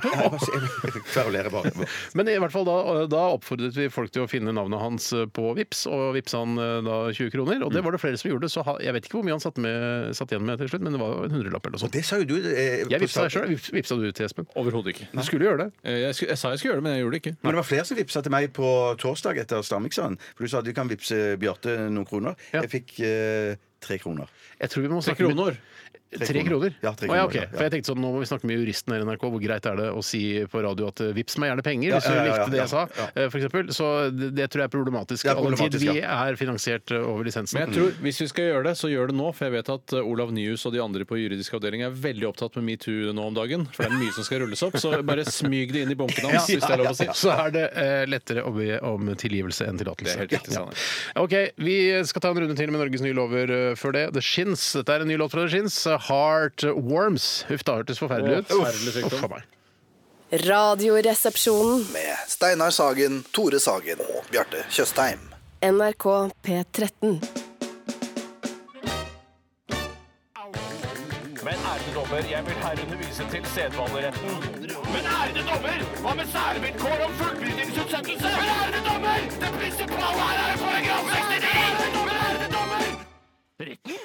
bare. Men i hvert fall da, da oppfordret vi folk til å finne navnet hans på Vips, og vippsa han da 20 kroner. Og det var det flere som gjorde. Så jeg vet ikke hvor mye han satt, med, satt igjen med til slutt, men det var en hundrelapp eller noe Og sånt. det sa jo du. Eh, Jeg vipsa start- sjøl. Vipsa du til Espen? Overhodet ikke. Du skulle gjøre det. Jeg, jeg sa jeg skulle gjøre det, men jeg gjorde det ikke. Men det var flere som vippsa til meg på torsdag etter Stamiksen. For du sa du kan vippse Bjarte noen kroner. Ja. Jeg fikk eh, tre kroner. Jeg tror vi må Tre snakke med- kroner. Tre kroner? Ja, tre kroner, Oh, ja, okay. For jeg tenkte sånn, Nå må vi snakke med juristen her i NRK. Hvor greit er det å si på radio at eh, vips meg gjerne penger, hvis du ja, ja, ja, likte det jeg sa, eh, for eksempel. Så det, det tror jeg er problematisk. All den tid vi er finansiert eh, over lisensen. Men jeg tror, hvis vi skal gjøre det, så gjør det nå. For jeg vet at Olav Nyhus og de andre på juridisk avdeling er veldig opptatt med metoo nå om dagen. For det er mye som skal rulles opp. Så bare smyg det inn i bunken hans, hvis det er lov å si. Så er det eh, lettere å be om tilgivelse enn tillatelse. Det er helt riktig, Ja. Ok, Vi skal ta en runde til med Norges nye lover før det. The Shins. Dette er en ny låt fra The Shins. Heart Worms. Huff, det hørtes forferdelig ut. Forferdelig sykdom. Uff for meg. Radioresepsjonen. Med Steinar Sagen, Tore Sagen og Bjarte Tjøstheim. NRK P13. Men ærede dommer, jeg vil herunder vise til sedvaneretten. Men ærede dommer, hva med særvilkår om fullbyrdingsutsettelse? Men ærede dommer, det prinsipale her er paragraf 69! Men ærede dommer, retten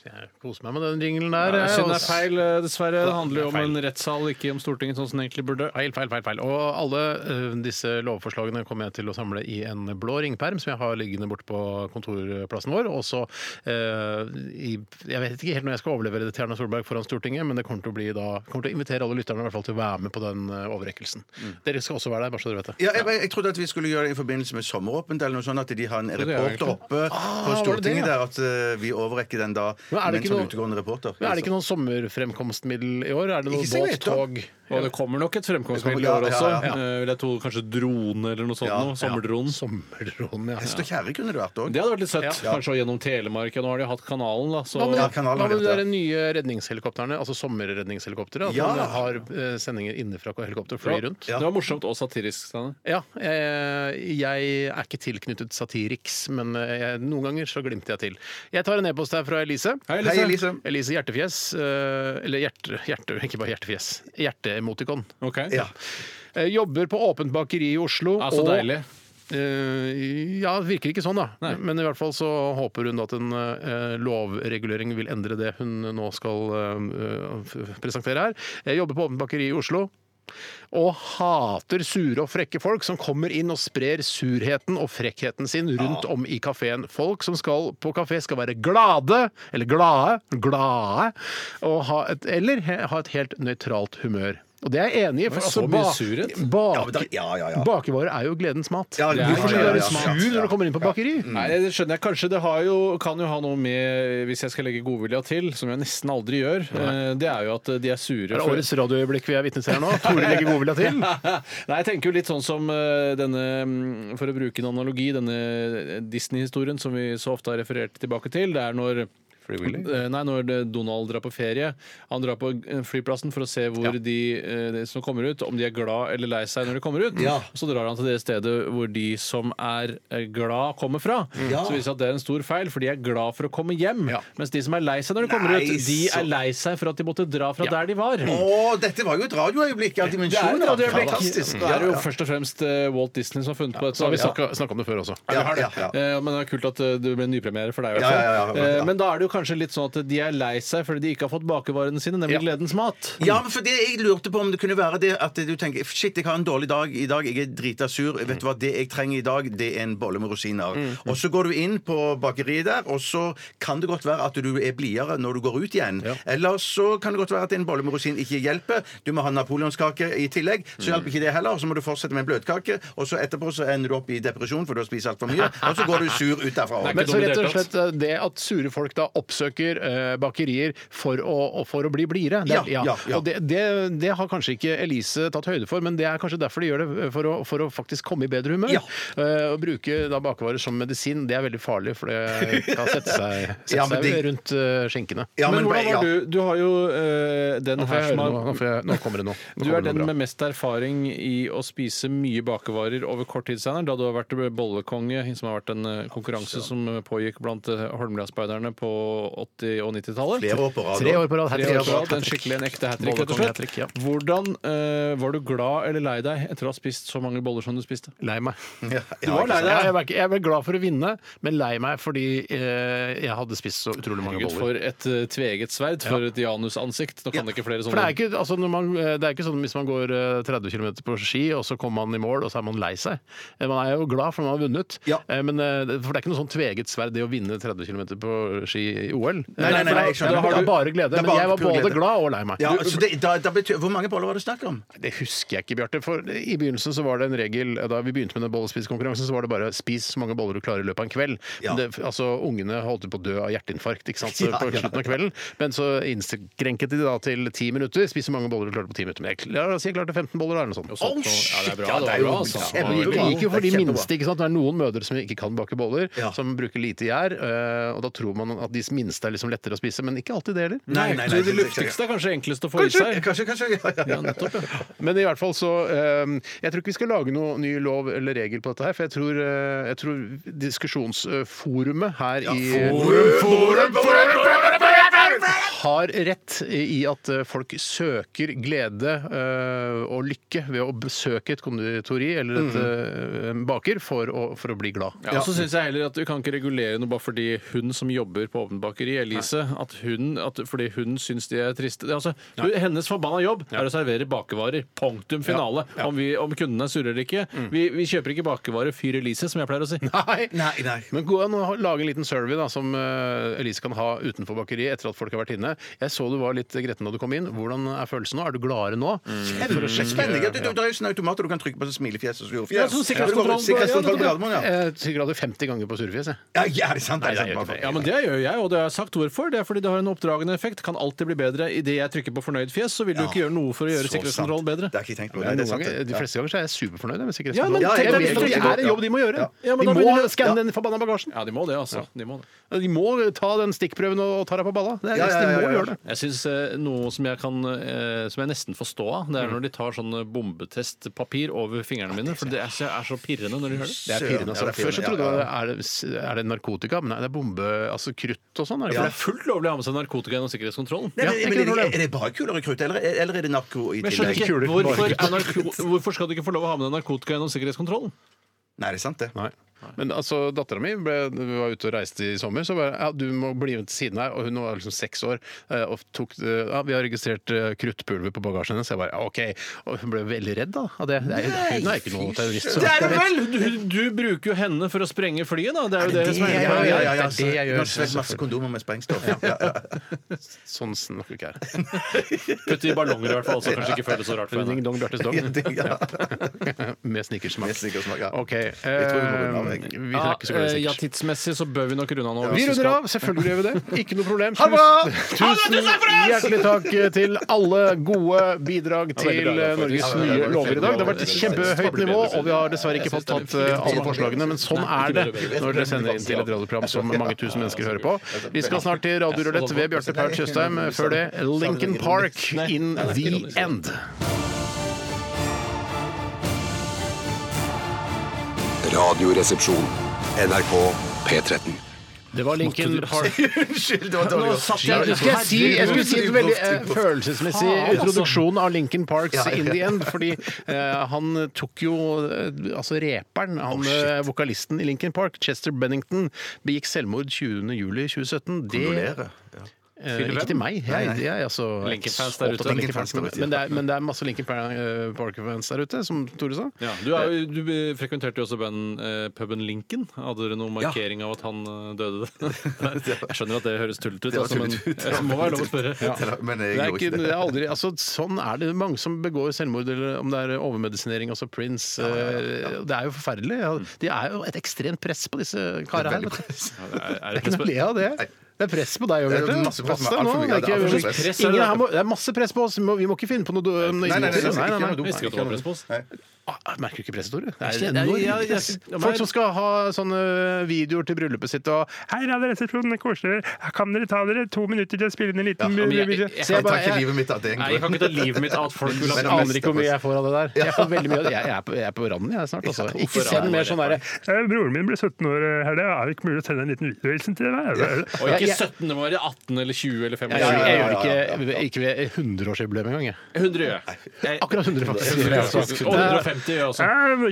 Jeg koser meg med den jinglen der. Ja, jeg, synes det altså. er feil, eh, dessverre. Det handler jo om en rettssal, ikke om Stortinget, sånn som det egentlig burde. Feil, feil, feil. feil. Og alle eh, disse lovforslagene kommer jeg til å samle i en blå ringperm som jeg har liggende borte på kontorplassen vår. Og så eh, i, Jeg vet ikke helt når jeg skal overlevere det til Erna Solberg foran Stortinget, men det kommer til å bli da kommer til å invitere alle lytterne i hvert fall til å være med på den overrekkelsen. overrekkelsen. Dere skal også være der, bare så dere vet det. Ja, jeg, jeg trodde at vi skulle gjøre det i forbindelse med sommeråpent, eller noe sånt, at de har en er reporter oppe oppe på Stortinget det det, ja? der, at vi overrekker den da Men er det med ikke sånn noe- utegående reporter. Men er det ikke noen sommerfremkomstmiddel i år? Er det noe Ikke Og det kommer nok et fremkomstmiddel i år også. ja, ja. Eh, Vil jeg tro kanskje drone eller noe sånt. Ja, noe. Sommerdronen. Sommerdronen, ja. Hest og kjerre kunne det vært òg. Det hadde vært litt søtt. Kanskje gjennom Telemark. Ja, nå har de hatt kanalen, da. Så Ja, kanalen har de der nye redningshelikoptrene, altså sommerredningshelikoptre? At Ja. man har eh, sendinger innenfra helikopter og flyr rundt? det var morsomt og satirisk. Steinar. Ja, jeg, jeg er ikke tilknyttet Satiriks, men eh, jeg, noen ganger så glimter jeg til. Jeg tar en e-post her fra Elise. Hei, Hei, Elise. Elise Hjertefjes. eh, Eller hjerte, hjerte, ikke bare hjertefjes. Hjerteemotikon. Ok. Ja. Eh, Jobber på Åpent bakeri i Oslo. Ja, så deilig. Eh, ja, det virker ikke sånn, da. Nei. Men i hvert fall så håper hun at en eh, lovregulering vil endre det hun nå skal eh, f- presentere her. Jeg jobber på Åpent bakeri i Oslo. Og hater sure og frekke folk som kommer inn og sprer surheten og frekkheten sin rundt om i kafeen. Folk som skal på kafé skal være glade, eller glade, glade, og ha et, eller he- ha et helt nøytralt humør. Og det er jeg enig i. For så altså, surhet? bak- Ja, men da- ja, ja, ja. Bakervarer er jo gledens mat. Ja, det er- Hvorfor skal du ja, ja, være ja. sur når du kommer inn på bakeri? Nei, det skjønner jeg kanskje. Det har jo, kan jo ha noe med, hvis jeg skal legge godvilja til, som jeg nesten aldri gjør, eh, det er jo at de er sure. Det er for- årets radioøyeblikk vi er vitne til her nå. Tore legger godvilja til. Nei, jeg tenker jo litt sånn som eh, denne, mm, for å bruke en analogi, denne Disney-historien som vi så ofte har referert tilbake til. Det er når Eh, Nei, når Donald drar på ferie. Han drar på eh, flyplassen for å se hvor de, eh, de som kommer ut, om de er glad eller lei seg når de kommer ut. Ja. Så drar han til det stedet hvor de som er glad, kommer fra. Ja. Så viser det at det er en stor feil, for de er glad for å komme hjem. Ja. Mens de som er lei seg når de kommer Nei, ut, de er lei seg for at de måtte dra fra der de var. Å, dette var jo et radioøyeblikk av Det er dimensjoner. et. Fantastisk. Det er jo først og fremst Walt Disney som har funnet på dette. Så har vi Ja. snakka om det før også. Ja, ja, ja. Men det er kult at det ble nypremiere for deg. Ja, ja, ja, ja, ja. Men da er det jo kanskje litt sånn at de er lei seg fordi de ikke har fått bakevarene sine, nemlig Ja. gledens mat. Ja, men for det jeg lurte på om det kunne være det at du tenker Shit, jeg har en dårlig dag i dag, jeg er drita sur. Vet du hva, det jeg trenger i dag, det er en bolle med rosiner. Og så går du inn på bakeriet der, og så kan det godt være at du er blidere når du går ut igjen. Eller så kan det godt være at en bolle med rosin ikke hjelper. Du må ha napoleonskake i tillegg. Så hjelper ikke det heller. Og så må du fortsette med en bløtkake, og så etterpå så ender du opp i depresjon for du har spist altfor mye, og så går du sur ut derfra. Men så rett og slett eh, det at sure folk da oppsøker eh, bakerier for å, for å bli blidere. det Ja, ja, ja. Og det, det, det har kanskje ikke Elise tatt høyde for, men det er kanskje derfor de gjør det, for å, for å faktisk komme i bedre humør. Ja. Eh, å bruke da bakevarer som medisin, det er veldig farlig, for det kan sette seg, sette Ja, men seg det- rundt eh, skjenkene. Ja, men men hvordan ja. var du? Du har jo eh, den Nå får her jeg som høre har noe. Nå, får jeg, nå kommer det noe. Nå Du kommer er det den noe bra. med mest erfaring i å spise mye bakevarer over kort tid, Steinar, da du har vært bollekonge, som har vært en eh, konkurranse som pågikk blant eh, Holmlia-speiderne på 80- og 90-tallet. Flere år på rad. Tre år på rad. Tre år på rad, En skikkelig en ekte hat trick, rett og slett. ja. Hvordan eh, Var du glad eller lei deg etter å ha spist så mange boller som du spiste? Lei meg. Ja, Du var lei Ja, deg? jeg, var ikke, jeg var glad for å vinne, men lei meg fordi eh, jeg hadde spist så utrolig mange Herregud, boller. for et eh, tveget sverd. For et janusansikt. Nå kan det ikke flere For det er sånne ikke, altså når man, det er ikke sånn hvis man går eh, 30 km på ski, og så kommer man i mål, og så er man lei seg. Eh, Man er jo glad for man har vunnet, Ja. Eh, men, eh, for det er ikke noe sånn tveget sverd det å vinne 30 km på ski i OL. Nei, nei, nei, nei, jeg skjønner. da, har du bare glede. Det er Men bare jeg var pur både glede. glad og lei meg. Ja, så det, da, da betyr, hvor mange boller var det snakk om? Det husker jeg ikke, Bjarte. For i begynnelsen så var det en regel Da vi begynte med den bollespisekonkurransen, så var det bare spis så mange boller du klarer i løpet av en kveld. Ja. Det, altså, Ungene holdt på å dø av hjerteinfarkt ikke sant? Så Ja, på slutten av kvelden. Men så innskrenket de da til ti minutter. Spis så mange boller du klarte på ti minutter. Men jeg, la jeg klarte 15 boller, eller noe sånt. Ja, det er bra. Ja, det er jo bra, altså. det gikk jo for de er minste. ikke sant? Det er noen mødre som ikke kan bake boller, Ja. som bruker lite gjær. øh, Og da tror man at de minste er liksom lettere å spise, men ikke alltid det heller. Nei, nei, Så nei, det luftigste er kanskje enklest å få i seg. kanskje, kanskje ja, ja, ja. Ja, nettopp, ja. Men i hvert fall så øh, Jeg tror ikke vi skal lage noe ny lov eller regel på dette her, for jeg tror, øh, jeg tror diskusjonsforumet her i har rett i at øh, folk søker glede øh, og lykke ved å besøke et konditori eller et mm. baker for å, for å bli glad. Ja, og så synes jeg heller at Du kan ikke regulere noe bare fordi hun som jobber på Åpent bakeri, Elise, at hun, at fordi hun syns de er triste. Det er altså, hun, hennes forbanna jobb er å servere bakevarer. Punktum finale. Om, vi, om kundene surrer eller ikke. Vi, vi kjøper ikke bakevarer fyr Elise, som jeg pleier å si. Nei. Nei, nei. Men gå an å lage en liten survey da, som eh, Elise kan ha utenfor bakeriet etter at folk folk har vært inne. Jeg så du var litt gretten da du kom inn. Hvordan er følelsen nå? Er du gladere nå? For å sjekke- Spennende. Det, det, det er jo sånne automater du kan trykke på som smilefjes og surfjes. Ja, sånn sikkerhetskontroll. Sikkerhetskontroll på Gardermoen, ja. Jeg trykker aldri 50 ganger på surfjes, jeg. Ja, ja, er det sant? Er det Nei, det er sant? helt Ja, men Det gjør jeg, og det har jeg sagt hvorfor. Det er fordi det har en oppdragende effekt. Kan alltid bli bedre. Idet jeg trykker på fornøyd fjes, så vil du ikke gjøre noe for å gjøre sikkerhetskontrollen bedre. Det har jeg ikke tenkt på. Nei, det er noen sant, ganger, de fleste ganger så er jeg superfornøyd med Ja, men sikkerhetskontroll. tenk deg hvis det er en jobb de må gjøre. Ja, men de må begynner- skanne den forbanna bagasjen. Ja, de må det, altså. De må det. De må ta den stikkprøven og ta deg på balla. Det er, Ja, ja, ja, må gjøre det. Jeg synes eh, Noe som jeg, kan, eh, som jeg nesten får stå av, det er når de tar sånn bombetestpapir over fingrene mine. For det er så, er så pirrende når de gjør det. Det er pirrende. Ja, det Altså. er pirrende, Først så trodde jeg er det, er det narkotika, men nei, det er bombe, altså krutt og sånn. For det er fullt lovlig å ha med seg narkotika gjennom sikkerhetskontrollen. Nei, men, men er, det, er det bare kuler og krutt, eller, eller er det narko i Men tillegg? hvorfor, er narko hvorfor skal du ikke få lov å ha med deg narkotika gjennom sikkerhetskontrollen? Nei, det er sant, det. Nei. Men altså, dattera mi vi var ute og reiste i sommer, så bare ja, du må bli med til siden her. Og hun var liksom seks år. eh, Og tok, eh, ja, vi har registrert eh, kruttpulver på bagasjen hennes. Jeg bare ja, OK. Og hun ble veldig redd da av det. det er, hun er ikke noen terrorist. så- Det er det vel! Du, du bruker jo henne for å sprenge flyet, da. Det er jo det, som er Ja, ja, ja, ja, Det jeg Du gjør. har svelget masse kondomer med sprengstoff. Ja, ja. Sånn snakker ikke jeg. Putt i ballonger i hvert fall, så kanskje ikke føles så rart for Ding henne. dong, Bjartes dong. Ja. Med snickersmak. Ja. OK. Eh. Vi Ja, ikke så glad i eh, ja, tidsmessig så bør vi nok runde av nå. Vi runder av, selvfølgelig gjør vi det. Ikke noe problem. Ha det bra! Tusen hjertelig takk til alle gode bidrag til bra, eh, Norges nye lover i dag. Det har vært et kjempehøyt nivå, og vi har dessverre ikke fått tatt eh, alle forslagene, men sånn er det når dere sender inn til et radioprogram som mange tusen mennesker hører på. Vi skal snart til Radiorulett ved Bjarte Paul Tjøstheim. Før det Lincoln Park in the end. Radioresepsjon. NRK P13. Det var Lincoln Park Unnskyld, det var dårlig. Nå satt jeg- Jeg skulle si, jeg skulle si en veldig eh, følelsesmessig altså. introduksjon av Lincoln Parks. In The End. Fordi eh, han tok jo eh, Altså reperen, han eh, vokalisten i Lincoln Park, Chester Bennington, begikk selvmord 20.07.2017. Det Kondolerer. Ja. Eh, ikke til meg. Jeg, jeg er altså Linkin-fans der ute. Linkin Park, men, det er, men det er masse Linkin eh, Park-fans der ute, som Tore sa. Ja, du, er, jo- du frekventerte jo også band, eh, puben Lincoln. Hadde dere noen markering av at han eh, døde? jeg skjønner at det høres tullete ut, Det var altså, men tullete ut. det må være lov å spørre. Men jeg Det er, gjorde ikke, ikke det det. er aldri, altså, sånn er det mange som begår selvmord, eller om det er overmedisinering. Altså Prince. eh, Det er jo forferdelig. Ja, Det er jo et ekstremt press på disse karene her. vet du. Er, er Det det er ikke noe å le av det. Det er press på deg òg, Bjarte. masse press, Pass deg nå. Det det er alt mye press. ingen her må, det er masse press på oss. Vi må, vi må ikke finne på noe, Nei, nei, nei, nei, Nei, nei, nei. oss. Ah, merker du ikke presset, Tore. Det er jeg- enormt jeg- press. jeg- Folk som skal ha sånne videoer til bryllupet sitt og Hei, Radioresepsjonen, koselig. Kan dere ta dere to minutter til å spille inn en liten men jeg- jeg- jeg Så Jeg tar bare- ikke jeg- livet mitt av det. Nei, jeg kan ikke ta livet mitt av at folk vil jeg ha Men- aner ikke hvor mye jeg får av det der. Jeg får veldig mye av det. Jeg, jeg, er, på, jeg er på randen jeg snart. Altså. Ikke send mer sånn derre «Eh, Broren min ble 17 år her, det er ikke mulig å sende en liten videohilsen til deg? Og ikke 17, det må være 18 eller 20 eller 25. år. jeg, jeg gjør det ikke, ikke ved 100-årsjubileum engang. jeg. 100 gjør jeg. jeg. Akkurat 100, faktisk. Og 150 gjør jeg også.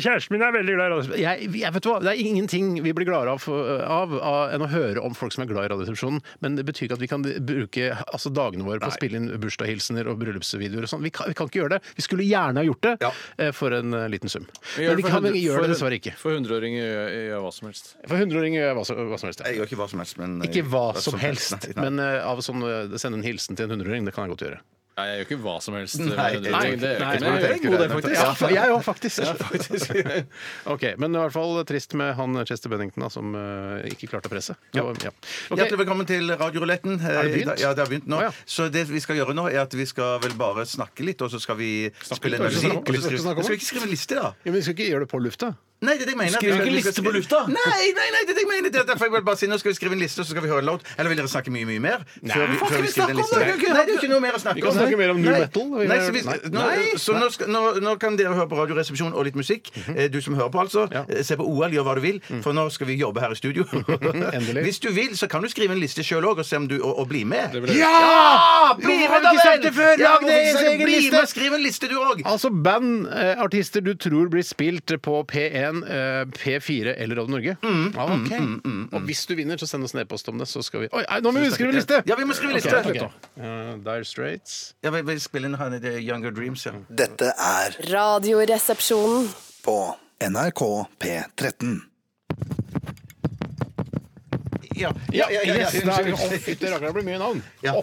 Kjæresten min er veldig glad i Radioresepsjonen. Jeg, jeg vet hva, Det er ingenting vi blir gladere av, av, av enn å høre om folk som er glad i Radioresepsjonen. Men det betyr ikke at vi kan bruke altså, dagene våre på å spille inn bursdagshilsener og bryllupsvideoer og sånn. Vi, kan- vi kan ikke gjøre det. Vi skulle gjerne ha gjort det Ja. eh, for en eh, liten sum. Vi Men vi, kan, gjøre 100 det dessverre ikke. For 100-åringer gjør jeg hva som helst. For 100-åringer gjør jeg hva, som- hva som helst. Jeg gjør ikke hva som helst, men Ikke hva Hva som helst, Nei, nei. men eh, av sånn, eh, sende en hilsen til en 100-åring, det kan jeg godt gjøre. Nei, jeg gjør ikke hva som helst. Nei, 100-åringer. nei, det gjør jeg nei, ikke. er en god del, faktisk. Ja, for jeg òg, faktisk. ok, Men i hvert fall trist med han Chester Bennington da, som uh, ikke klarte å presse. Ja. ja. Okay. Hjertelig velkommen til Radioruletten. Har det begynt? Ja, det har begynt nå. Ah, ja. Så det vi skal gjøre nå, er at vi skal vel bare snakke litt, og så skal vi spille en litt, vi melodi. snakke skal vi snakke? Skal ikke skrive en liste, da? Ja, men vi skal ikke gjøre det på lufta. Nei, det er det jeg mener. Skriv ikke en liste på lufta? Nei, nei, nei, det er det jeg mener. Det er derfor jeg vil bare si nå skal vi skrive en liste, så skal vi høre en låt. Eller vil dere snakke mye, mye mer? Før vi, før vi skriver en liste? Nei, det er ikke noe mer å snakke om. Vi kan snakke mer om new Nei. metal. Nei, så, vi, Nei. nå, så nå, skal, nå, nå kan dere høre på Radioresepsjonen og litt musikk. Eh, Du som hører på, altså. Eh, Se på OL, gjør hva du vil, for nå skal vi jobbe her i studio. Hvis du vil, så kan du skrive en liste sjøl òg, og se om du og, og bli med. Ja! Bli med, da vel! Lag deg en egen liste! skriv en liste, du òg! Altså band, eh, artister du tror blir spilt på P1, eh, P4 eller Radio Norge. Mm, Ah, ok. Og hvis du vinner, så send oss en e-post om det, så skal vi Oi, nå må vi skrive liste! Ja, vi må skrive liste. Okay, okay. Uh, Dire Straits. Ja, vi, vi spiller inn nede Younger Dreams, ja. Dette er Radioresepsjonen. på NRK P13. Ja, ja, ja, ja, ja. ja, fytti rakkeren, det blir mye navn. Ja.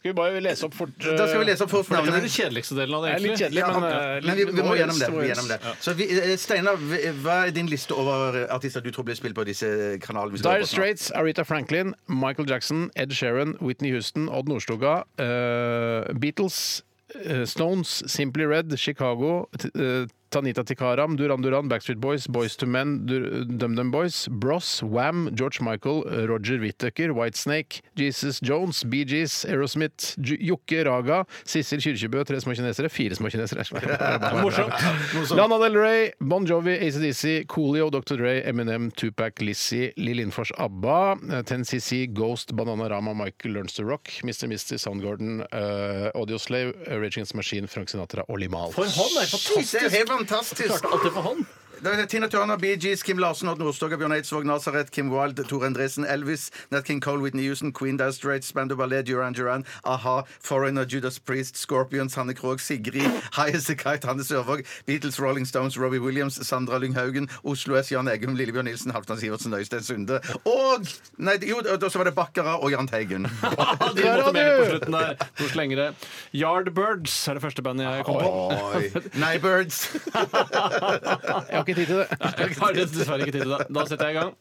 Skal vi bare lese opp fort Da skal vi lese opp fort For det blir navnet. den kjedeligste delen av det, Det er litt egentlig. kjedelig, men, eh, Men vi, vi må gjennom det. Vi må gjennom det. Så vi, eh, Steinar, hva er din liste over artister du tror blir spilt på disse kanalene? vi skal Dire høre på snart? Straits, Aretha Franklin, Michael Jackson, Ed Sheeran, Whitney Houston, Odd Nordstoga, eh, Beatles, eh, Stones, Simply Red, Chicago, t eh, Tanita Tikaram, Duran Duran, Backstreet Boys, Boys to Men, DumDum Boys, Bros, Wham, George Michael, Roger Whittaker, Whitesnake, Jesus Jones, Bee Gees, Aerosmith, Jokke Raga, Sissel Kyrkjebø, Tre små kinesere, fire små kinesere. Morsomt. Lana Del Rey, Bon Jovi, ACDC, Coolio, Dr. Dre, Eminem, Tupac, Lizzie, Lill Lindfors, ABBA, Ten 10cc, Ghost, Bananarama, Michael Learns to Rock, Mr. Misty, Soundgarden, uh, Audioslave, uh, Rage Machine, Frank Sinatra og Limal. For hånd er Det er fantastisk! Fantastisk! Klarte alt det for hånd. Det er Tina Turner, Bee Gees, Kim Larsen, Odd Nordstoga, Bjørn Eidsvåg, Nazareth, Kim Wilde, Tore Endresen, Elvis, Nat King Cole, Whitney Houston, Queen Dire Straits, Band of Ballet, Duran Duran, A-ha, Foreigner, Judas Priest, Scorpions, Hanne Krogh, Sigrid, High as a Kite, Hanne Sørvåg, Beatles, Rolling Stones, Robbie Williams, Sandra Lynghaugen, Oslo S, Jan Eggum, Lillebjørn Nilsen, Halvdan Sivertsen, Øystein Sunde og Nei, jo, da så var det Bakkara og Jahn Teigen. De måtte med på slutten der. To slengere. Yardbirds er det første bandet jeg kom på. Oi. Birds. Jeg har ikke tid til det. Jeg har dessverre ikke tid til det. Da setter jeg i gang.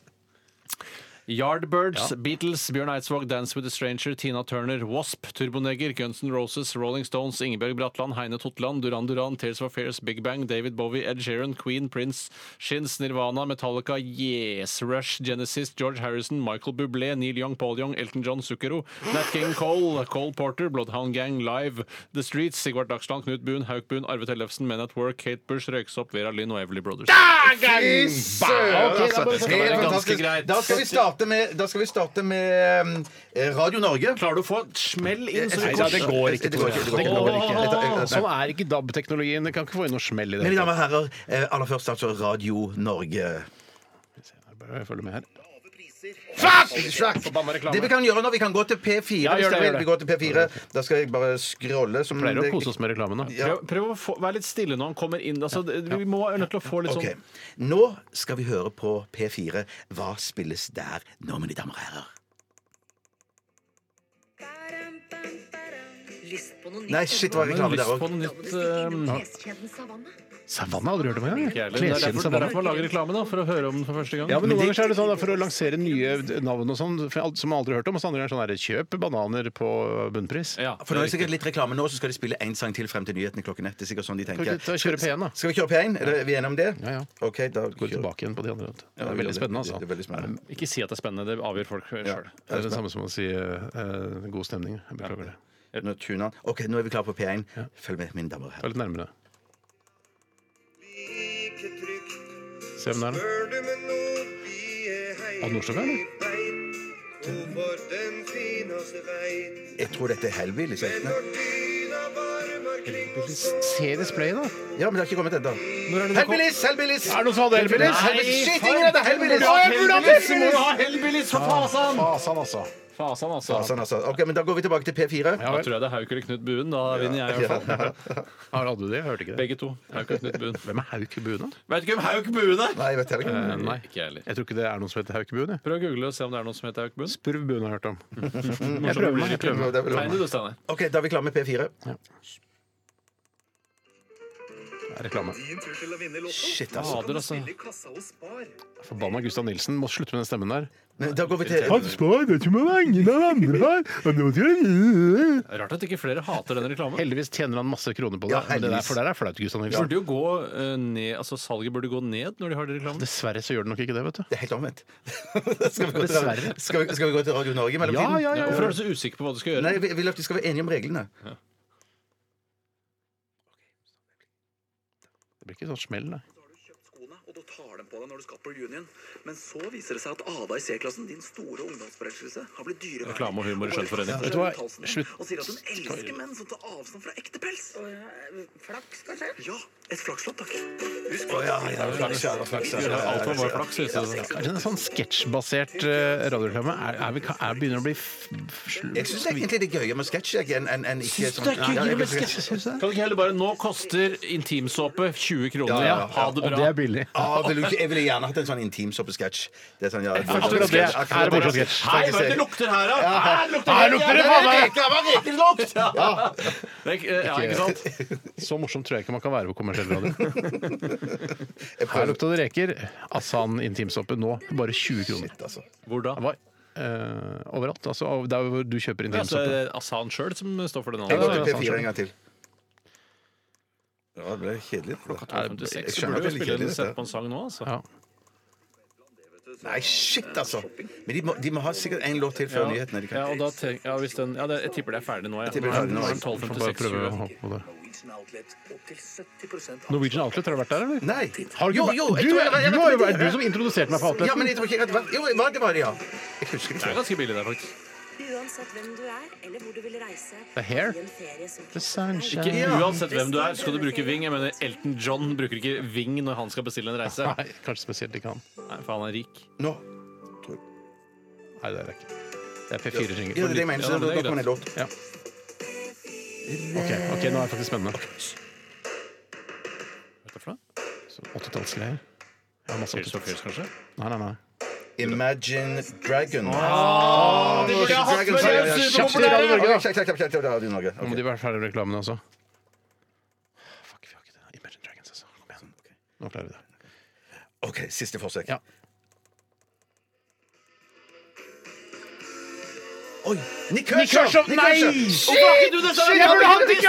Yardbirds, Beatles, Bjørn Eidsvåg, Dance with a Stranger, Tina Turner, Wasp, Turboneger, Guns N' Roses, Rolling Stones, Ingebjørg Bratland, Heine Totland, Duran Duran, Tales for Affairs, Big Bang, David Bowie, Ed Sheeran, Queen, Prince, Shins, Nirvana, Metallica, Yes, Rush, Genesis, George Harrison, Michael Bublé, Neil Young, Paul Young, Elton John, Sukkero, Nat King Cole, Cole Porter, Bloodhound Gang, Live, The Streets, Sigvart Dagsland, Knut Boon, Hauk Boon, Arve Tellefsen, Men at Work, Kate Bush, Røyksopp, Vera Lynn og Everly Brothers. Da, okay, da altså. må vi ta ganske greit. Da skal vi starte med, da skal vi starte med um, Radio Norge. Klarer du å få et smell inn? så Nei, da, det går ikke. Det det går ikke. Det går ikke. Jeg tar- jeg- jeg- Sånn er ikke DAB-teknologien. Det kan ikke få inn noe smell i det. Mine damer og herrer, eh, aller først altså Radio Norge. Bare følg med her. Reklame. Det vi kan gjøre nå, vi kan gå til P4. Ja, hvis gjør det, vil. gjør det. Vi går til P4. Da skal jeg bare scrolle. Som Pleier å kose oss med reklamen. Ja. Prøv, prøv å få, være litt stille når han kommer inn. Altså, vi må er nødt til å få litt Ok, sånn Nå skal vi høre på P4. Hva spilles der nå, mine damer og herrer? Lyst på noe nytt. Nei, shit, det var reklame der lyst på òg. noe nytt. savanne. Savanne har du aldri hørt om jeg. Det er derfor, det er derfor man lager reklame, da, for å høre om den for første gang. Ja, men Noen ganger er det sånn da, for å lansere nye navn og sånn, som man aldri har hørt om. Og så andre ganger sånn her, kjøp bananer på bunnpris. Ja, For nå er det sikkert litt reklame nå, så skal de spille én sang til frem til nyhetene klokken ett. Det er sikkert sånn de tenker. Skal vi, kjøre P1 da? Skal vi kjøre P1? Er er vi enige om det? Ja, ja. Ok, da Går vi tilbake igjen på de andre. Det er veldig spennende, Det altså. er veldig spennende. Ikke si at det er spennende. Det avgjør folk sjøl. Det er det samme som å si uh, god stemning. Beklager det. Nå. Ok, nå er vi klare på P1. Følg med, mine damer og herrer. litt nærmere. Se hvem det er, da. Odd Nordstoga, eller? Jeg tror dette er Hellbillies. ikke? Se displayet, da. Ja, men det har ikke kommet ennå. Hellbillis, er? Hellbillies! Hellbillies! Er det noen som hadde Hellbillies? Nei, Shit, ingen hadde Hellbillies! Hellbillies! Må jo ha Hellbillies, for fasan! Fasan, altså. Fasan, altså. Fasan, altså. Ok, men Da går vi tilbake til P4. Ja, Da tror jeg det er Hauk eller Knut Buen. Da vinner jeg i hvert fall. Har du det? Jeg hørte ikke det. Begge to. Hauk og Knut Buen. Hvem er Hauk Buen, da? Vet ikke hvem Hauk Buen er! Nei, jeg vet heller ikke. Eh, nei. Ikke jeg heller. Jeg tror ikke det er noen som heter Hauk Buen. jeg. Prøv å google og se om det er noen som heter Hauk Buen. Spurv Buen har jeg hørt om. Jeg prøver meg, jeg prøver meg. Det er Tegn du, Steinar. Ok, Da er vi klare med P4. Det er reklame. Shit, altså. Fader, altså. Forbanna Gustav Nilsen. Må slutte med den stemmen der. Men Da går vi til spar, vet ikke med vengene av andre har. Rart at ikke flere hater den reklamen. Heldigvis tjener han masse kroner på det. Ja, men det der, heldigvis. for der er flaut, Gustav Det Nilsen. burde jo gå eh, ned, altså Salget burde gå ned når de har den reklamen. Dessverre så gjør det nok ikke det, vet du. Det er helt omvendt. skal, vi gå til, Dessverre. skal, vi, skal vi gå til Radio Norge i mellomtiden? Ja, ja, ja. Hvorfor er du så usikker på hva du skal gjøre? Nei, vi, vil at vi skal være enige om reglene. Det blir ikke sånn smell, nei. og du tar dem på deg når du skal på reunion. Men så viser det seg at Ada i C-klassen, din store ungdomsforelskelse, har blitt dyreverdig. Reklame og humor i Skjønnforening. Og Vet du hva? Slutt. Og sier at hun elsker menn som tar avstand fra ekte pels. Flaks, kanskje? Ja, et flakslodd, takk. Husk oh, ja, ja, flaks, ja, flaks, ja, ja, ja, Alt var ja. bare flaks. Kanskje en sånn sketsjbasert uh, radioreklame er, er, vi, er begynner å bli Jeg syns egentlig det er gøyere med sketsj enn en, en ikke det sketsj? Kan du ikke heller bare Nå koster intimsåpe 20 kroner. Ja, ja, ja. Ha det Og det er billig. Ah, ville jeg ville gjerne hatt en sånn intimsoppesketsj. Det er sånn, ja, akkurat det er en morsom sketsj. Hei, hva er det det lukter her, da? Ja. Her lukter det faen meg! Reker, hva reker det lukt? Ja. Er ikke- sant? Så morsomt tror jeg ikke man kan være på kommersiell radio. Her lukta det reker. Asan intimsoppe nå bare 20 kroner. Altså. Hvor da? Uh, Eh, overalt. Altså, der hvor du kjøper Ja, altså, er intimsoppe. Asan sjøl som står for den Jeg går til P4 en gang til. Ja, det ble kjedelig. Klokka Jeg 12.56 så skjønner burde at det er du spille en kjedelig, sett dette. på en sang nå, altså. Ja. Nei, shit, altså! Men de må, de må ha sikkert en låt til før Ja. nyhetene. De Ja, og da tenk, ja, hvis den, ja, det, jeg tipper det er ferdig nå. Ja. tipper det er ferdig nå. Nå er den Får bare 12.56. prøve å 20. hoppe på det. Norwegian Outlet opptil 70 Norwegian har du vært der, eller? Nei! Har du, Jo, ikke jo, vært- jeg du, tror jeg- jeg du har jo det. vært du som introduserte meg for Ja, men jeg tror ikke jeg hadde vært Jo, hva det var det, ja. Jeg husker Det ikke. er ganske billig der, faktisk. Uansett hvem du er, eller hvor du vil reise, The hair? The sunshine. Ikke uansett hvem du er, skal du bruke Ving. Jeg mener, Elton John bruker ikke Ving når han skal bestille en reise. Nei, kanskje spesielt ikke han. Nei, for han er rik. Nå. Nei, det er det ikke. Det er P4 Ja, det er det jeg mener. Så er da kommer en låt. Ja. OK, ok, nå er det faktisk spennende. Hva er det for noe? Så 80-tallsgreier. Ja, masse Tears for 80-talls. Fears, kanskje? Nei, nei, nei. Imagine Dragon. det burde hatt før, sa jeg. jeg synes Kjapt til Radio Norge, Radio. Nå må de være ferdig med reklamene også. Fuck, vi har ikke det. Imagine Dragons, altså. Kom igjen. Nå klarer vi det. OK, siste forsøk. Ja. Oi! Nick Nick Kershaw! Kershaw, nei! Shit! Jeg burde hatt Nick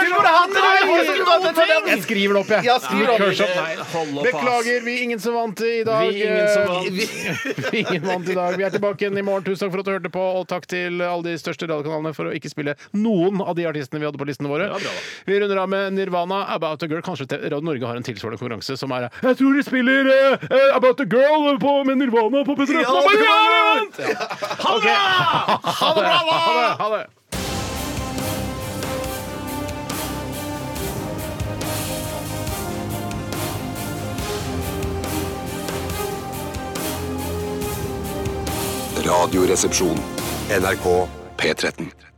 Jeg skriver det opp, jeg. Ja, skriver opp. Nei. Beklager, vi er ingen som vant i dag. Vi er ingen som vant. Vi, ingen vant i dag. Vi er tilbake igjen i morgen. Tusen takk for at du hørte på, og takk til alle de største radiokanalene for å ikke spille noen av de artistene vi hadde på listene våre. Bra. Vi runder av med Nirvana, About a Girl. Kanskje Radio Norge har en tilsvarende konkurranse som er Jeg tror de spiller eh, eh, About a Girl på, med Nirvana på P3. Ja, Ja, ja, ja, Ha det vant! Ha det! Ha det! Ha det! Ha det! Radioresepsjon. NRK P13.